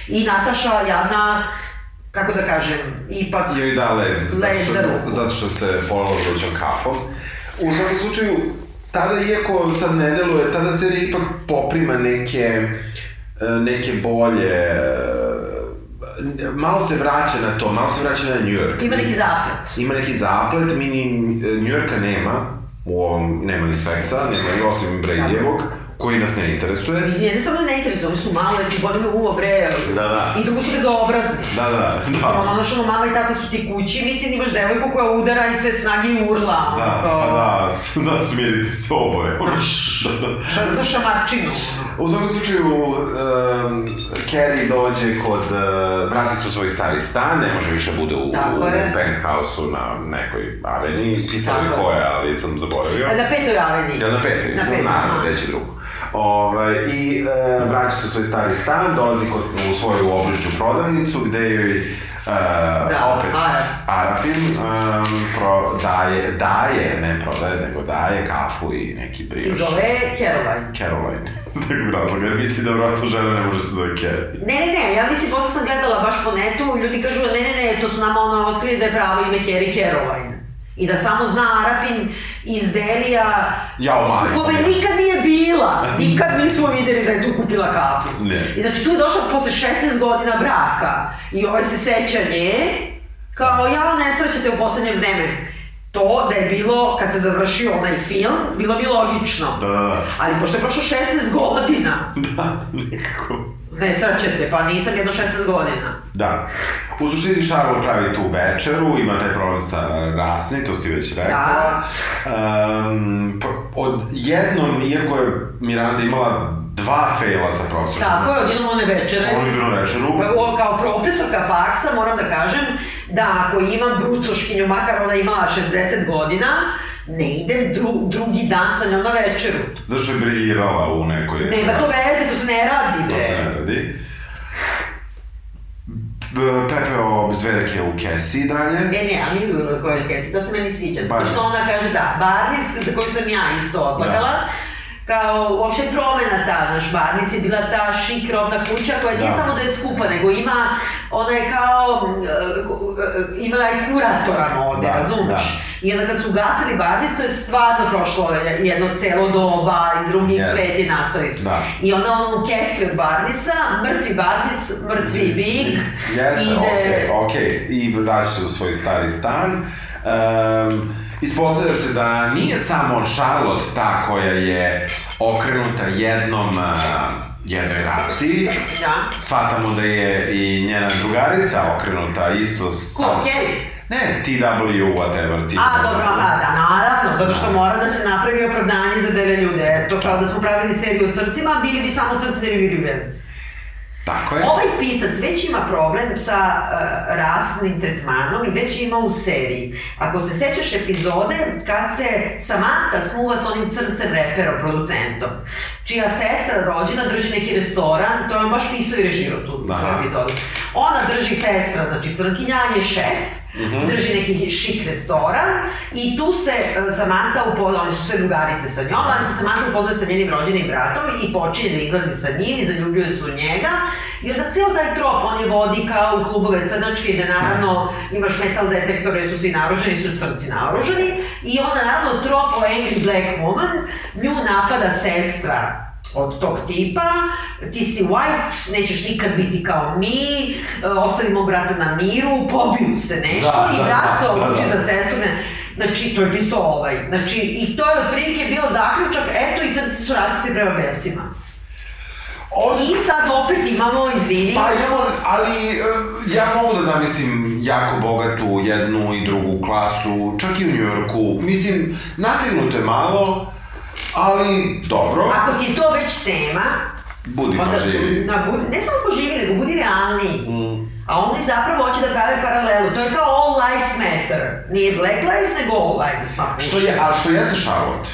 I Nataša, jadna, kako da kažem, ipak... Joj da led, zato Led što, za ruku. zato što se polala vrućom kapom. U svakom slučaju, tada, iako sad ne deluje, tada serija ipak poprima neke, neke bolje, malo se vraća na to, malo se vraća na New York. Ima neki zaplet. Ima neki zaplet, mi ni New Yorka nema, u ovom nema ni seksa, nema ni osim Bradyjevog, koji nas ne interesuje. I ne samo da ne interesuje, oni su malo, ti boli me uvo, bre. Da, da. I drugo su bezobrazni. Da, da, Mislim, da. ono, znaš, ono, mama i tata su ti kući, mislim, imaš devojku koja udara i sve snage i urla. Da, kao- pa da, da smiriti se oboje. da, da. Ša- Za šamarčinu. U svakom slučaju, um, Carrie dođe kod, uh, vrati se u svoj stari stan, ne može više bude u, Tako u je. penthouse-u na nekoj aveni, pisao je koja, ali sam zaboravio. Na petoj aveni. Ja na petoj, Na petoj, naravno, reći drugo. Ovaj, I e, vraća se u svoj stari stan, dolazi kod, u svoju obližnju prodavnicu gde joj e, Da, opet Arap. Arapin um, pro, daje, daje, ne prodaje, nego daje kafu i neki I brioš. zove Caroline. Caroline. Iz nekog razloga, jer misli da vratno žena ne može se zove Carrie. Ne, ne, ne, ja mislim, posle sam gledala baš po netu, ljudi kažu, ne, ne, ne, to su nama ono otkrili da je pravo ime Carrie Caroline. I da samo zna Arapin iz Delija, Jao, u kome nikad nije bila. Nikad nismo videli da je tu kupila kafu. Ne. I znači tu je došla posle 16 godina braka i ovaj se seća nje, kao ja ne srećete u poslednje vreme. To da je bilo, kad se završio onaj film, bilo bi logično. Da, da, da. Ali pošto je prošlo 16 godina, Da, nekako. Ne srećete, pa nisam jedno 16 godina. Da. U suštini Charlotte pravi tu večeru, ima taj problem sa rasni, to si već rekla. Um, od jednom, iako je Miranda imala dva fejla sa profesorom. Tako je, odjednom one večere. On idu na večeru. O, kao profesorka faksa moram da kažem da ako imam brucoškinju, makar ona imala 60 godina, ne idem dru, drugi dan sa njom na večeru. Zato što je briljirala u nekoj... Nema to veze, to se ne radi, bre. To se ne radi. Pepeo Zverke u kesi dalje. E, ne, ali nije bilo koje kesi, to se meni sviđa. Zato što ona kaže, da, Barnis, za koju sam ja isto odlagala, Da. Kao uopšte promena ta, naš Barnis je bila ta šik robna kuća koja nije Da. samo da je skupa, nego ima, ona je kao, uh, imala i kuratora mode, Da, razumeš? da. I onda kad su ugasili Barnis, to je stvarno prošlo jedno celo doba i drugi Yes. svet je nastavili su. Da. I onda ono u kesi od Barnisa, mrtvi Barnis, mrtvi Big, Jeste, ide... okej, okej. I vraća se u svoj stari stan. Um, ispostavlja se da nije samo Charlotte ta koja je okrenuta jednom jednoj rasi. Da. Shvatamo da je i njena drugarica okrenuta isto Ko, sa... Kerry? Ne, TW, whatever, ti. A, dobro, aha, da, naravno, zato što mora da se napravi opravdanje za bele ljude. Eto, kao da smo pravili seriju o crncima, bili bi samo crnci, ne bi bili belci. Tako je. Ovaj pisac već ima problem sa uh, rasnim tretmanom i već ima u seriji. Ako se sećaš epizode kad se Samantha smuva s onim crncem reperom, producentom, čija sestra rođena drži neki restoran, to je on baš pisao i režirao tu, tu Aha. epizodu. Ona drži sestra, znači crnkinja je šef, drži neki šik restoran i tu se e, Samantha upozna, oni su sve drugarice sa njom, ali se Samantha upozna sa njenim rođenim bratom i počinje da izlazi sa njim i zaljubljuje se u njega. I onda ceo taj trop, on je vodi kao u klubove crnačke gde naravno imaš metal detektore, su svi naoružani, su crnci naoružani. I onda naravno trop o Angry Black Woman, nju napada sestra od tog tipa, ti si white, nećeš nikad biti kao mi, e, ostavimo brata na miru, pobiju se nešto Da, i da, brat se da, da, da. za sestru, ne, znači to je pisao ovaj, znači i to je otprilike bio zaključak, eto i crnci su rasisti prema belcima. On, I sad opet imamo, izvini, Pa imamo, ali e, ja mogu da zamislim jako bogatu jednu i drugu klasu, čak i u Njujorku. Mislim, nategnuto je malo, ali dobro, ako ti je to već tema, budi onda, pa živi. na, budi, ne samo poživi, nego budi realniji. Mm. A oni zapravo hoće da prave paralelu. To je kao all lives matter. Nije black lives, nego all lives matter. Što je, ali što jeste Charlotte?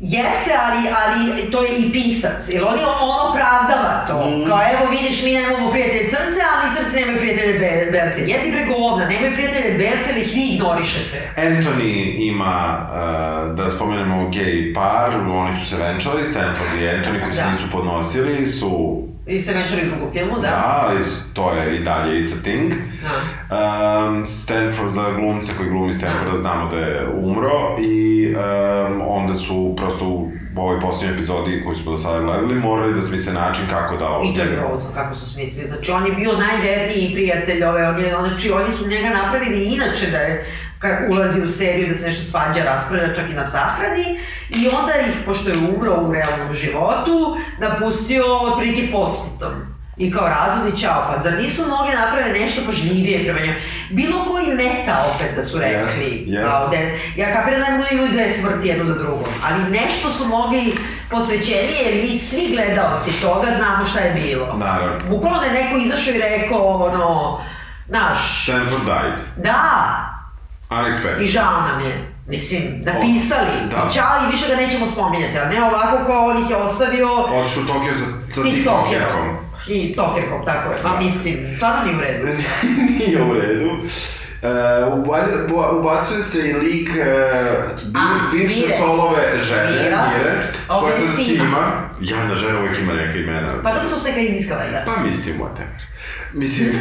Jeste, ali, ali to je i pisac, jer oni on opravdava to. Mm. Kao evo vidiš, mi nemamo prijatelje crnce, ali crnci nemaju prijatelje be, belce. Jedni preko ovna, nemaju prijatelje belce, ali ih vi ignorišete. Anthony ima, uh, da spomenemo gay par, oni su se venčali, Stanford i Anthony koji se Da. nisu podnosili su, I se venčali u drugom filmu, da. da, ali to je i dalje it's a thing. Da. Um, Stanford za glumce koji glumi Stanforda znamo da je umro i um, onda su prosto ovoj posljednjoj epizodi koju smo do sada gledali morali da smisle način kako da ovdje... I to je grozno kako su smislili. Znači, on je bio najverniji prijatelj ove, on je, znači, oni su njega napravili inače da je, kad ulazi u seriju, da se nešto svađa, raspravlja čak i na sahrani. I onda ih, pošto je umro u realnom životu, napustio otprilike postitom. I kao razvod i čao, pa zar nisu mogli napraviti nešto pažljivije prema njemu? Bilo koji meta opet da su rekli. Jest, jest. kao da je- ja kapiram da da imaju dve smrti jednu za drugom, ali nešto su mogli posvećenije, jer mi svi gledaoci toga znamo šta je bilo. Naravno. Bukvalno da je neko izašao i rekao, ono, znaš, Stanford died. da, i Unexpected. žao nam je. Mislim, napisali, da. i čao i više ga nećemo spominjati, ali ne ovako kao on ih je ostavio Otišu u Tokio sa, sa TikTokerom. I tokerkom, tako je. Da. mislim, stvarno nije u redu. Nije u redu. Uh, uba- uba- ubacuje se i lik uh, bivše solove žene, Mira. Mire, koja se. Sima. Jadna žena uvijek ima neka imena. Pa dobro, to su neka indijska valjda. Pa mislim, whatever. Mislim,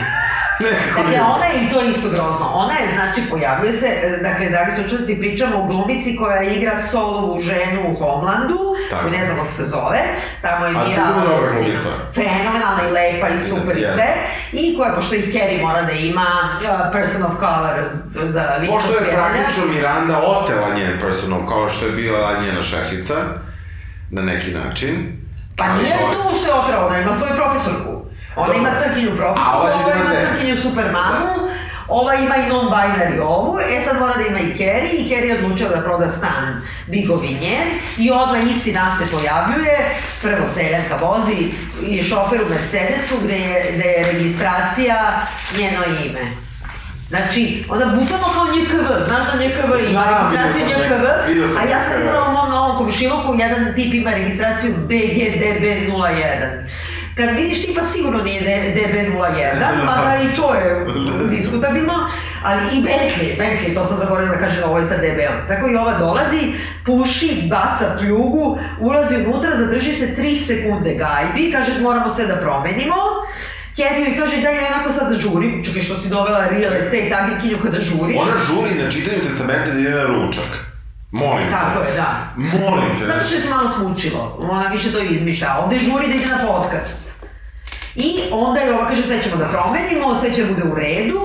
nekako Dakle, ona je i to je isto grozno. Ona je, znači, pojavljuje se, e, dakle, dragi slušalci, pričamo o glumici koja igra solovu ženu u Homelandu, Tako. ne znam kako se zove, tamo je A Mira to je dobra glumica. Fenomenalna i lepa i super i sve. I koja, pošto i Carrie mora da ima uh, person of color za ličnog Pošto je praktično Miranda otela njen personal, kao što je bila njena šefica, na neki način. Pa nije to što je otrao, ona ima svoju profesorku. Ona ima crkinju A ova da ima crkinju supermanu, ova ima i non-binary ovu, e sad mora da ima i Kerry, i Kerry je odlučila da proda stan Bigovi njen, i odmah isti nas se pojavljuje, prvo seljanka vozi i šofer u Mercedesu, gde je, gde je registracija njeno ime. Znači, onda bukvalno kao NJKV, znaš da NJKV ima Znam, registraciju NJKV, a ja sam NJKV. videla u mom novom komšiluku, jedan tip ima registraciju BGDB01. Kad vidiš tipa sigurno nije D- DB01, mada i to je diskutabilno, ali i Bentley, Bentley, to sam zaboravila da kažem, ovo je sa DB-om. Tako i ova dolazi, puši, baca pljugu, ulazi unutra, zadrži se 3 sekunde gajbi, kaže moramo sve da promenimo, Kedi joj kaže da ja onako sad da žurim, čekaj što si dovela real estate agentkinju kada žuriš. Ona žuri na čitanju testamente da ide na ručak. Molim te. Tako je, da. Molim te. Zato što je se malo smučilo, ona više to izmišlja, ovde žuri da ide na podcast. I onda je ova kaže sve ćemo da promenimo, sve će da bude u redu.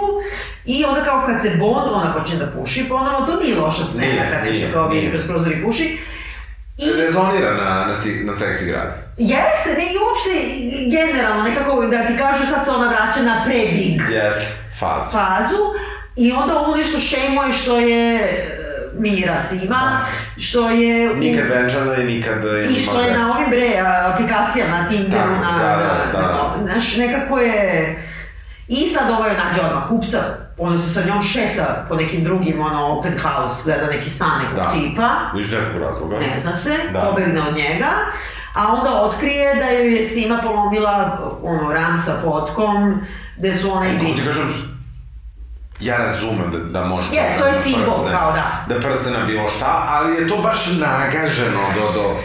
I onda kao kad se Bond, ona počne da puši ponovo, to nije loša scena Nije, kad nešto kao vidi kroz prozor i puši. I Rezonira na, na, si, na seksi grad. jeste, ne i uopšte generalno nekako da ti kažu sad se ona vraća na pre-big Jeste. Fazu. fazu i onda ovo nešto šemuje što je Mira Sima, što je... Nikad venčana i nikad I što je na ovim bre aplikacijama, Tinderu, na, da, na, da, da. na, znaš, nekako je... I sad ovo je nađe odmah kupca, ono se sa njom šeta po nekim drugim, ono, open house, gleda neki stan nekog Da. tipa, Iz nekog razloga. ne zna se, Da. pobegne od njega, a onda otkrije da joj je Sima polomila, ono, ram sa fotkom, gde su ona i Kako ti kažem, ja razumem da, da može Je, čovjek to je da simbol, prsne- kao da. Da prsne na bilo šta, ali je to baš nagaženo do, do...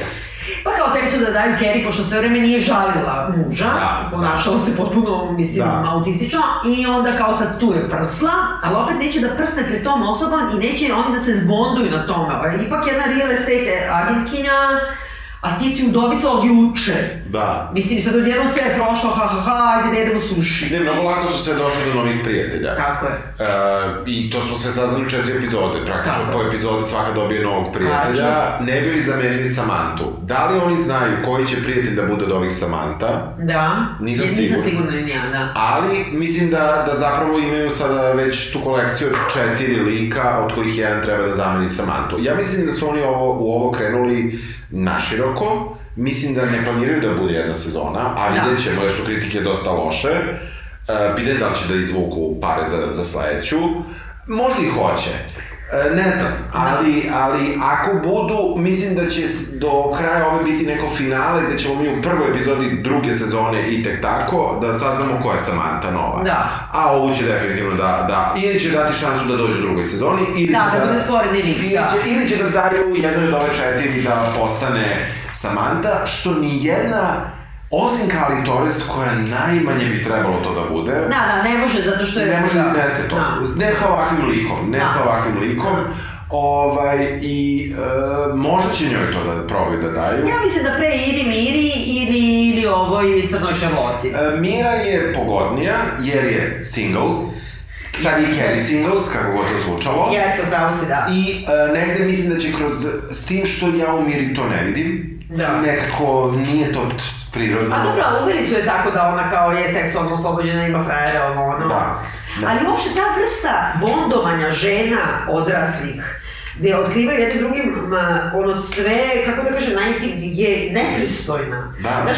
Pa kao tek su da daju Kerry, pošto sve vreme nije žalila muža, Da, ponašala se potpuno, mislim, Da. autistično, i onda kao sad tu je prsla, ali opet neće da prsne pred tom osobom i neće oni da se zbonduju na tome. Ipak jedna real estate agentkinja, a ti si udovica od juče. Da. Mislim, sad odjednom sve je prošlo, ha ha ha, ajde da jedemo suši. Ne, mnogo lako su sve došli do novih prijatelja. Tako je. E, I to smo sve saznali u četiri epizode. Praktično Tako. po epizodi svaka dobije novog prijatelja. Ne bi li zamenili Samantu? Da li oni znaju koji će prijatelj da bude od ovih Samanta? Da. Nisam Ja siguran. Nisam sigurna ni ja, da. Ali mislim da, da zapravo imaju sada već tu kolekciju od četiri lika, od kojih jedan treba da zameni Samantu. Ja mislim da su oni ovo, u ovo krenuli naširoko, mislim da ne planiraju da bude jedna sezona, a Da. vidjet ćemo jer su kritike dosta loše. E, pitanje da li će da izvuku pare za, za sledeću. Možda i hoće. E, ne znam, ali, ali ako budu, mislim da će do kraja ove biti neko finale gde ćemo mi u prvoj epizodi druge sezone i tek tako da saznamo ko je Samantha nova. Da. A ovu će definitivno da, da, ili će dati šansu da dođe u drugoj sezoni, ili Da, će da bude sporedni lik, ili, da. će, ili će da daju jednoj od ove četiri da postane Samantha, što ni jedna Osim Kali Torres, koja najmanje bi trebalo to da bude, Da, da, ne može, zato što je... ne može da iznese to. Da. Ne sa ovakvim likom, ne Da. sa ovakvim likom. Ovaj, i e, možda će njoj to da probaju da daju. Ja mislim da pre ili Miri ili, ili ovoj crnoj šavoti. E, Mira je pogodnija, jer je single. Sad je Carrie single, kako god to zvučalo. Jeste, upravo si da. I e, negde mislim da će kroz, s tim što ja u Miri to ne vidim, Da. nekako nije to prirodno. A dobro, uveli su je tako da ona kao je seksualno oslobođena, ima frajere, ovo ono. Da, da. Ali uopšte ta vrsta bondovanja žena odraslih, gde otkrivaju jednim drugim, ma, ono sve, kako da kažem, najintim, je nepristojna. Da. Znaš,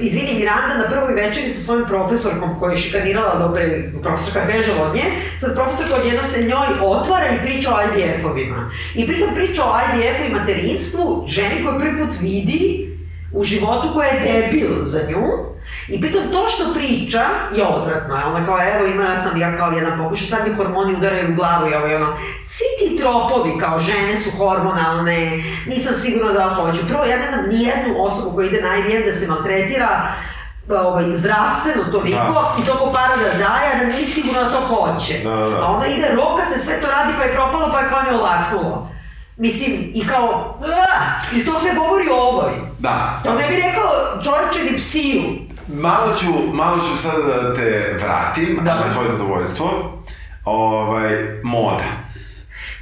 izvini, Miranda na prvoj večeri sa svojim profesorkom koja je šikanirala dobre, profesorka bežala od nje, sad profesorka odjednom se njoj otvara i priča o IVF-ovima. I pritom priča o IVF-u i materinstvu ženi koju prvi put vidi u životu koja je debil za nju, I pritom to što priča je odvratno. je. Ona kao, evo imala sam ja kao jedan pokušaj, sad mi hormoni udaraju u glavu i ovo i ono. Svi ti tropovi kao žene su hormonalne, nisam sigurna da hoću. Prvo, ja ne znam nijednu osobu koja ide na IVF da se maltretira ovaj, zdravstveno toliko Da. i toliko para da daje, a da nije sigurno da to hoće. Da, da, da. A onda ide roka se sve to radi pa je propalo pa je kao ne olaknulo. Mislim, i kao, "Ah!" i to se govori o ovoj. Da. To ne bi rekao čovječe ni psiju. Malo ću, malo ću sada da te vratim Da. na tvoje zadovoljstvo. Ovaj, moda.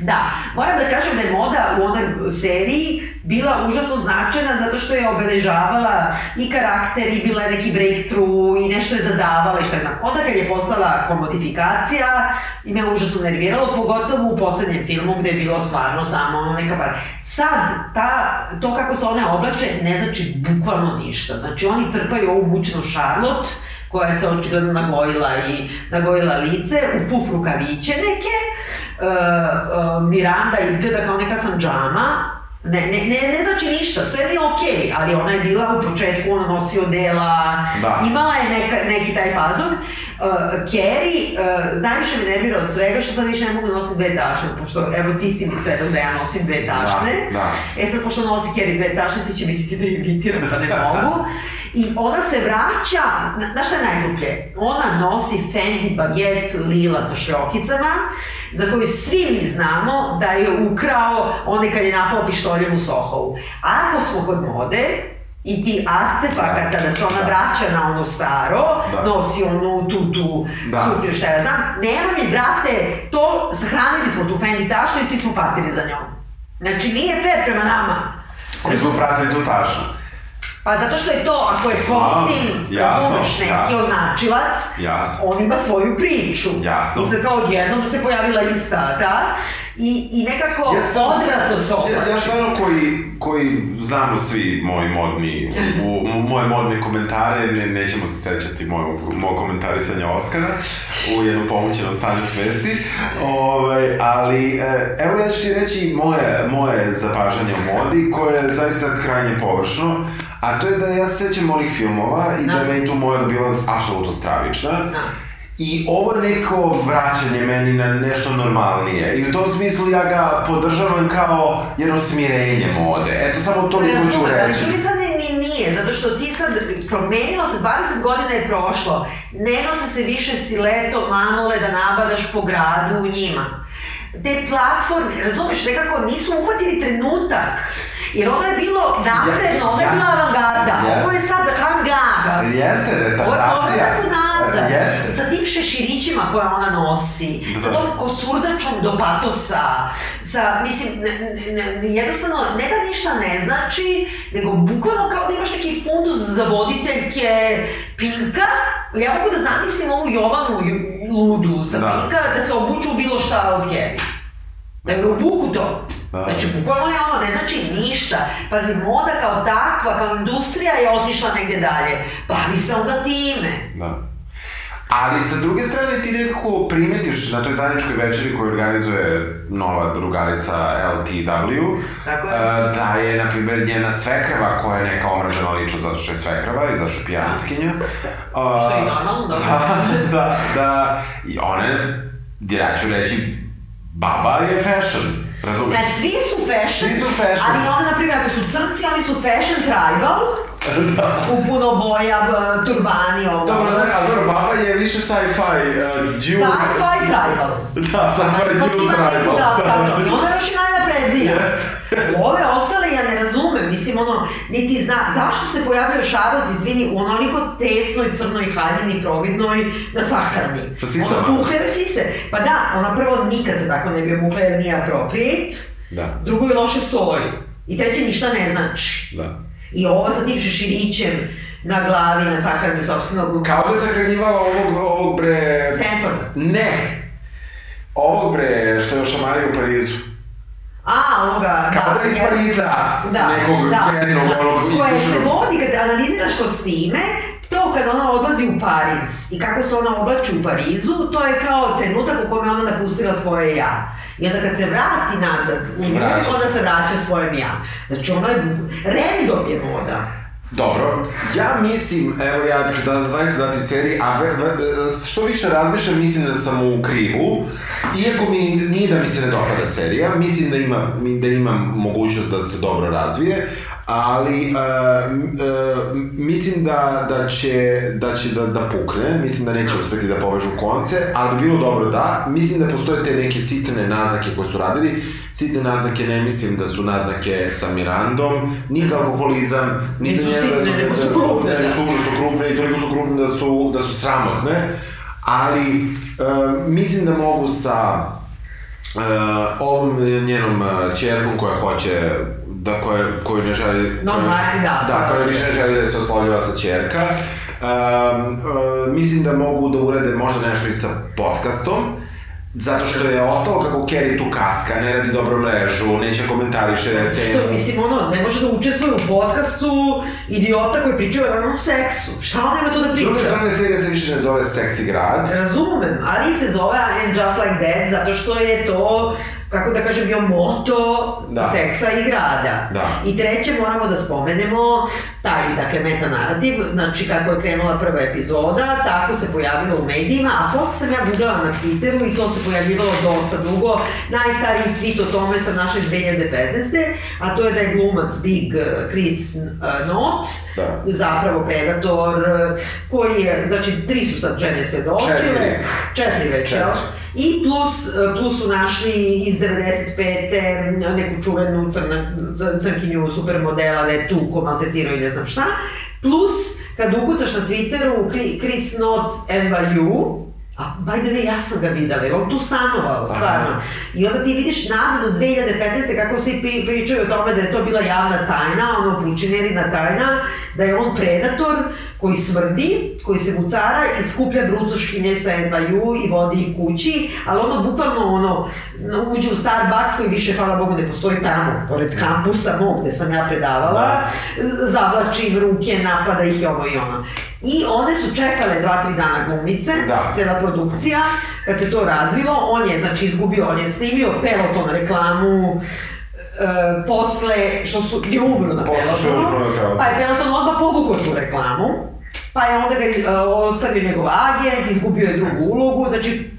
Da, moram da kažem da je moda u onoj seriji bila užasno značajna zato što je obeležavala i karakter i bila je neki breakthrough i nešto je zadavala i šta znam. Onda kad je postala komodifikacija i me užasno nerviralo, pogotovo u poslednjem filmu gde je bilo stvarno samo ono neka par. Sad, ta, to kako se one oblače ne znači bukvalno ništa. Znači oni trpaju ovu mučnu Charlotte, koja se očigledno nagojila i nagojila lice, u puf rukaviće neke. Uh, uh, Miranda izgleda kao neka sanđama, Ne, ne, ne, ne znači ništa, sve mi je okej, okay, ali ona je bila u početku, ona nosi odela, da. imala je neka, neki taj fazon. Uh, Carrie, uh, najviše me nervira od svega što sad više ne mogu da nosim dve tašne, pošto, evo ti si mi svedok da ja nosim dve tašne. Da, da. E sad, pošto nosi Carrie dve tašne, svi će misliti da imitiram, pa ne mogu. I ona se vraća, znaš šta je najgluplje? Ona nosi Fendi baget lila sa šljokicama, za koju svi mi znamo da je ukrao onaj kad je napao pištoljem u Sohovu. Ako smo kod mode, i ti artefakata da, da se ona da. vraća na ono staro, da. nosi onu tu tu da. suknju šta ja znam, nema mi brate, to, sahranili smo tu Fendi tašnu i svi smo patili za njom. Znači nije fair prema nama. Mi smo pratili tu tašnu. Pa zato što je to, ako je kostim, razumeš, neki označilac, jasno. on ima svoju priču. Jasno. I sad kao odjednom se pojavila ista, da? I, i nekako ja sam, odvratno se Ja, ja stvarno koji, koji znamo svi moji modni, u, u, moje modne komentare, ne, nećemo se sećati mojeg, mojeg komentarisanja Oskara u jednom pomoćenom stanju svesti, ovaj, ali e, evo ja ću ti reći moje, moje zapažanje o modi, koje je zaista krajnje površno, A to je da ja se sećam onih filmova i da, da je meni tu moja bila apsolutno stravična. Da. I ovo neko vraćanje meni na nešto normalnije. I u tom smislu ja ga podržavam kao jedno smirenje mode. Eto, samo to mi hoću reći. Ali sad ne, ni nije, zato što ti sad, promenilo se, 20 godina je prošlo, ne nose se više stileto, manule da nabadaš po gradu u njima. Te platforme, razumeš, nekako nisu uhvatili trenutak Jer ono je bilo napredno, ja, ono je bila avangarda. Jeste. Ovo je sad avangarda. Jeste, retardacija. Ovo je tako nazad. Jeste. Sa tim šeširićima koje ona nosi. Da. Sa tom kosurdačom do patosa. Sa, mislim, ne, ne, jednostavno, ne da ništa ne znači, nego bukvalno kao da imaš neki fundus za voditeljke Pinka. Ja mogu da zamislim ovu Jovanu ludu sa da. Pinka da se obuču bilo šta od Kerry. Da je obuku to. Da. Znači, bukvalno je ono, ne znači ništa. Pazi, moda kao takva, kao industrija je otišla negde dalje. Bavi se onda time. Da. Ali sa druge strane ti nekako primetiš na toj zajedničkoj večeri koju organizuje nova drugarica LTW, Tako je. Da je, na primjer, njena svekrava koja je neka omražena ličnost zato što je svekrava i zato što je pijanskinja. Uh, što je normalno, da. Da, da, da, i one, ja ću reći, baba je fashion. Razumeš? Znači, svi su fashion, svi su fashion. ali onda, na primjer, ako su crnci, oni su fashion tribal, da. u puno boja, turbani, ovo. Dobro, da, ali dobro, baba je više sci-fi, uh, dual... Sci-fi tribal. Da, sci-fi dual tribal. Da, da, da, ona je još i najnaprednija. Jeste. Ove ostale ja ne razumem, mislim ono, niti zna, zašto se pojavljaju Charlotte, izvini, u onoliko tesnoj crnoj haljini providnoj na sahrani. Sa sisama. Ona puhljaju sise. Pa da, ona prvo nikad se tako ne bi obukla jer nije appropriate. Da. Drugo je loše stoji. I treće ništa ne znači. Da. I ova sa tim šeširićem na glavi, na sahrani sobstvenog... Kao da je sahranjivala ovog, ovog bre... Stanford. Ne. Ovog bre, što je ošamario u Parizu. A, ovoga, Kao da, da iz Pariza, da, nekog da, Kerinog, da, onog Koje se vodi kad analiziraš kostime, to kad ona odlazi u Pariz i kako se ona oblači u Parizu, to je kao trenutak u kojem ona napustila svoje ja. I onda kad se vrati nazad u nju, onda se vraća svojem ja. Znači ona je, random je moda. Dobro, ja mislim, evo ja ću da zaista dati seriji, a ve, ve, što više razmišljam, mislim da sam u krivu, iako mi nije da mi se ne dopada serija, mislim da ima, da ima mogućnost da se dobro razvije, ali uh, uh, mislim da, da će, da, će da, da pukne, mislim da neće uspeti da povežu konce, ali bi bilo dobro da, mislim da postoje te neke sitne naznake koje su radili, sitne naznake ne mislim da su naznake sa Mirandom, ni za alkoholizam, ni za njenu sitne, nego su krupne, da. su užasno krupne i toliko su krupne da su, da su sramotne, ali uh, mislim da mogu sa Uh, ovom njenom uh, čerkom koja hoće da koje, koju ne želi... No, koja, ma, da, da, koja više ne želi da se oslovljava sa čerka. Um, uh, mislim da mogu da urade možda nešto i sa podcastom. Zato što je ostalo kako Kerry tu kaska, ne radi dobro mrežu, neće komentariše Zato temu. što, mislim, ono, ne može da učestvuje u podcastu idiota koji priča o ranom seksu. Šta on ima to da S druge priča? strane, serija se više ne zove Seksi grad. Razumem, ali se zove And Just Like That zato što je to, kako da kažem, bio moto Da. seksa i grada. Da. I treće moramo da spomenemo taj, dakle, metanarativ, znači kako je krenula prva epizoda, tako se pojavilo u medijima, a posle sam ja googlala na Twitteru i to se pojavljivalo dosta dugo. Najstariji tweet o tome sam našla iz 2015. A to je da je glumac Big eh, Chris eh, Knott, Da. zapravo predator, eh, koji je, znači tri su sad žene svedočile, Četiri. četiri već? Četiri. I plus, plus su našli iz 95. neku čuvenu crna, crnkinju supermodela da je tu maltetirao i ne znam šta. Plus, kad ukucaš na Twitteru Chri- Chris Not NYU, a by the way, ja sam ga videla, jer on tu stanovao, stvarno. I onda ti vidiš nazad od 2015. kako svi pričaju o tome da je to bila javna tajna, ono plučinerina tajna, da je on predator koji smrdi, koji se vucara i skuplja brucoškinje sa NYU i vodi ih kući, ali ono bukvalno ono, uđe u Starbucks koji više, hvala Bogu, ne postoji tamo, pored kampusa mog gde sam ja predavala, z- zavlači im ruke, napada ih i ovo i ono. I one su čekale dva, tri dana glumice, Da. cela produkcija, kad se to razvilo, on je, znači, izgubio, on je snimio Peloton reklamu, e, posle što su, je umro na Pelotonu. pa je Peloton odmah povukao tu reklamu, pa je onda ga e, ostavio njegov agent, izgubio je drugu ulogu, znači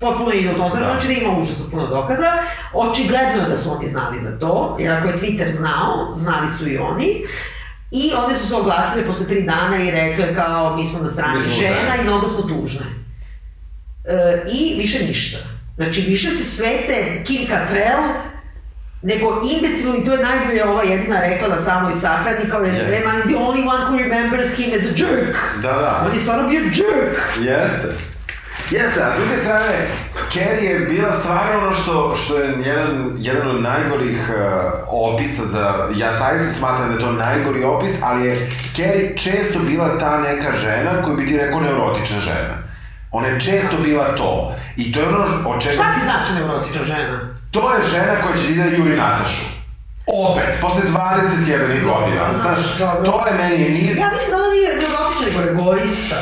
potpuno tom smjeru, Da. znači da ima užasno puno dokaza. Očigledno je da su oni znali za to, jer ako je Twitter znao, znali su i oni. I one su se oglasile posle tri dana i rekle kao mi smo na strani smo žena i mnogo smo tužne. E, I više ništa. Znači više se svete Kim Cattrall nego imbecilu i to je najbolje ova jedina rekla na samoj sahrani kao je Yes. yes. I'm the only one who remembers him as a jerk. Da, da. On je stvarno bio jerk. Jeste. Jeste, a s druge strane, Carrie je bila stvarno ono što, što je jedan, jedan od najgorih uh, opisa za... Ja zaista smatram da je to najgori opis, ali je Carrie često bila ta neka žena koju bi ti rekao neurotična žena. Ona je često bila to. I to je ono o čega... Šta ti znači neurotična žena? To je žena koja će da juri Natašu. Opet, posle 21 godina, znaš, to je meni, nije, Ja mislim da ona nije neurotična, nego egoista.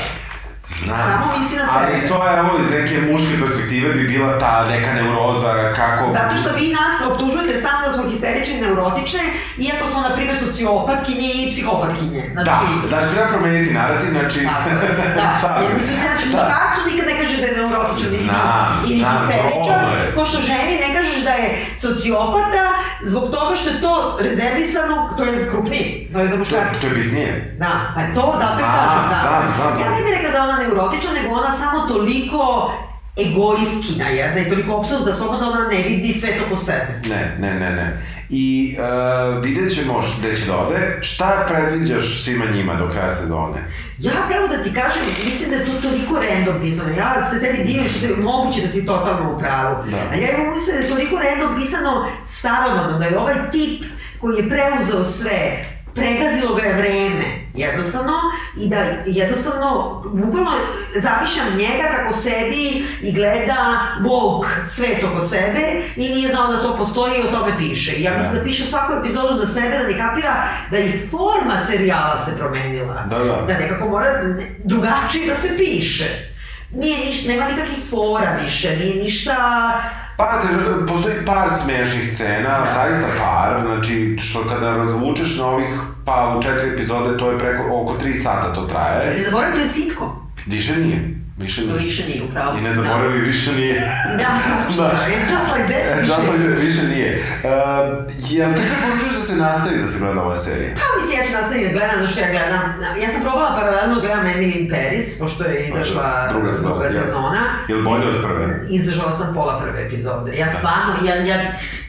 Znam, Samo misli na sebe. ali to je, evo, iz neke muške perspektive bi bila ta neka neuroza, kako... Zato što vi nas optužujete stalno da smo histerične i neurotične, iako smo, na primjer, sociopatkinje i psihopatkinje. Znači, Da, znači treba promeniti narativ, znači... Da. Šalim Jer se. mislim, znači, Da. muškarcu nikad ne kaže da je neurotičan ili- Znam, ili znam, histeričan, pošto ženi ne kažeš da je sociopata zbog toga što je to rezervisano, to je krupnije, to je za To, muškarca. to je bitnije. Da, pa to zato Znam, kažem, da. znam, znam, Ja znam. ne bih rekla da je ona neurotična, nego ona samo toliko egoistkina jedna i toliko opsadna da samo da ona ne vidi sve to po sebe. Ne, ne, ne, ne. I uh, vidjet ćemo gde će da ode. Šta predviđaš svima njima do kraja sezone? Ja pravo da ti kažem, mislim da je to toliko random pisano. Ja se tebi divim što se moguće da si totalno u pravu. Da. Ali ja imam mislim da je toliko random pisano staromano, da je ovaj tip koji je preuzeo sve, pregazilo ga je vreme, jednostavno, i da jednostavno, bukvalno zamišljam njega kako sedi i gleda woke svet oko sebe i nije znao da to postoji i o tome piše. I ja mislim Da. da piše svaku epizodu za sebe, da ne kapira da i forma serijala se promenila. Da, da. Da nekako mora drugačije da se piše. Nije ništa, nema nikakvih fora više, nije ništa... Pa, te, postoji par smešnih scena, Da. zaista par, znači, što kada razvučeš na ovih, pa u četiri epizode, to je preko, oko tri sata to traje. Ne zaboravim, to je sitcom. Više nije, više nije. više nije upravo. I ne zaboravi, više nije. Da, Da. it's just like that. Just like that, više nije. Uh, jel ti preporučuješ da se nastavi da se gleda ova serija? Pa mislim, ja ću nastaviti da gledam, zašto ja gledam, ja sam probala paralelno da gledam Emily in Paris, pošto je izašla Druga sezona, druga sezona. Jel bolje od prve? Izdržala sam pola prve epizode. Ja stvarno, ja, ja,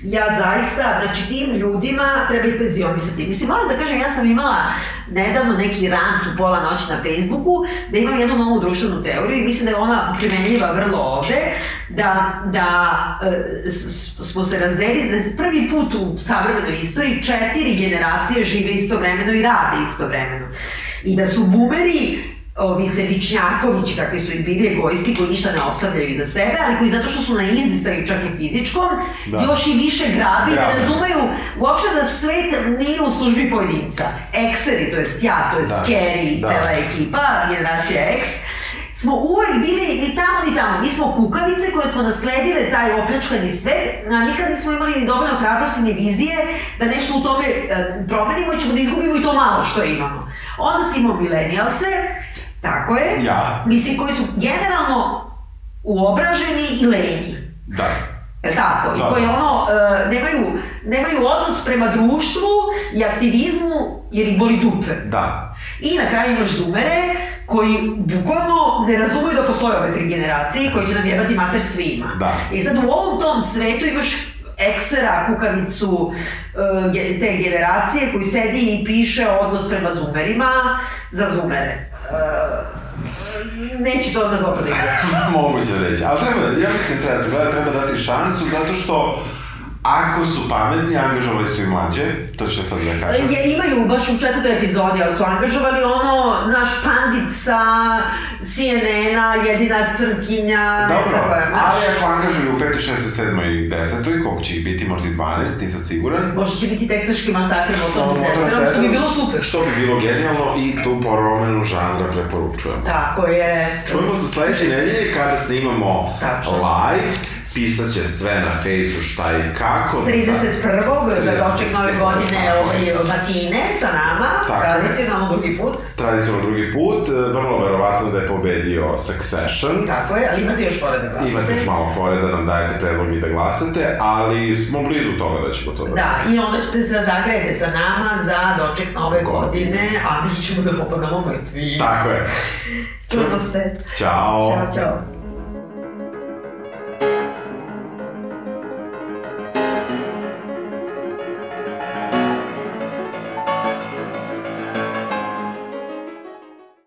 ja zaista, znači tim ljudima treba ih penzionisati. Mislim, moram da kažem, ja sam imala nedavno neki rant u pola noći na Facebooku, da imam jednu novu društvenu teoriju i mislim da je ona primenljiva vrlo ovde, da, da e, smo se razdelili, da prvi put u savremenoj istoriji četiri generacije žive istovremeno i rade istovremeno. I da su bumeri ovi Sevičnjakovići, kakvi su i bili egoisti, koji ništa ne ostavljaju iza sebe, ali koji zato što su na izdisaju čak i fizičkom, Da. još i više grabi, da razumeju uopšte da svet nije u službi pojedinca. Ekseri, to jest ja, to jest Da. Kerry Da. cela ekipa, generacija X, smo uvek bili ni tamo ni tamo. Mi smo kukavice koje smo nasledile taj opljačkani svet, a nikad nismo imali ni dovoljno hrabrosti ni vizije da nešto u tome e, promenimo i ćemo da izgubimo i to malo što imamo. Onda si imao milenijalse, tako je, Ja. mislim koji su generalno uobraženi i lenji. Da. Jel tako? I Da, koji ono, e, nemaju, nemaju odnos prema društvu i aktivizmu jer ih boli dupe. Da. I na kraju imaš zoomere koji bukvalno ne razumeju da postoje ove tri generacije i koji će nam jebati mater svima. Da. I sad u ovom tom svetu imaš eksera, kukavicu e, te generacije koji sedi i piše odnos prema zoomerima za zoomere. E, neće to odmah dobro da izgleda. Moguće reći. Ali treba da, ja mislim treba se gleda, treba dati šansu zato što ako su pametni, angažovali su i mlađe, to ću sad da kažem. Je, imaju baš u četvrtoj epizodi, ali su angažovali ono, naš pandit sa CNN-a, jedina crnkinja, ne znam Dobro, koja, znaš. ali ako angažuju u 5. 6. 7. i 10. koliko će ih biti, možda i 12, nisam siguran. Možda će biti teksaški masakr Motornim testerom, što bi bilo super. Što bi bilo genijalno i tu promenu žanra preporučujem. Tako je. Čujemo se sledeće nedelje kada snimamo Tačno. live. Pisat će sve na fejsu šta i kako. 31. za 31. doček nove godine ovaj, matine sa nama, Tako tradicionalno drugi put. Tradicionalno drugi put, e, vrlo verovatno da je pobedio Succession. Tako je, ali imate još fore da glasate. Imate još malo fore da nam dajete predlog i da glasate, ali smo blizu toga da ćemo to da Da, i onda ćete se zagrejete sa nama za doček nove godine, a mi ćemo da popadamo mrtvi. Tako je. Čujemo se. Ćao. Ćao, čao.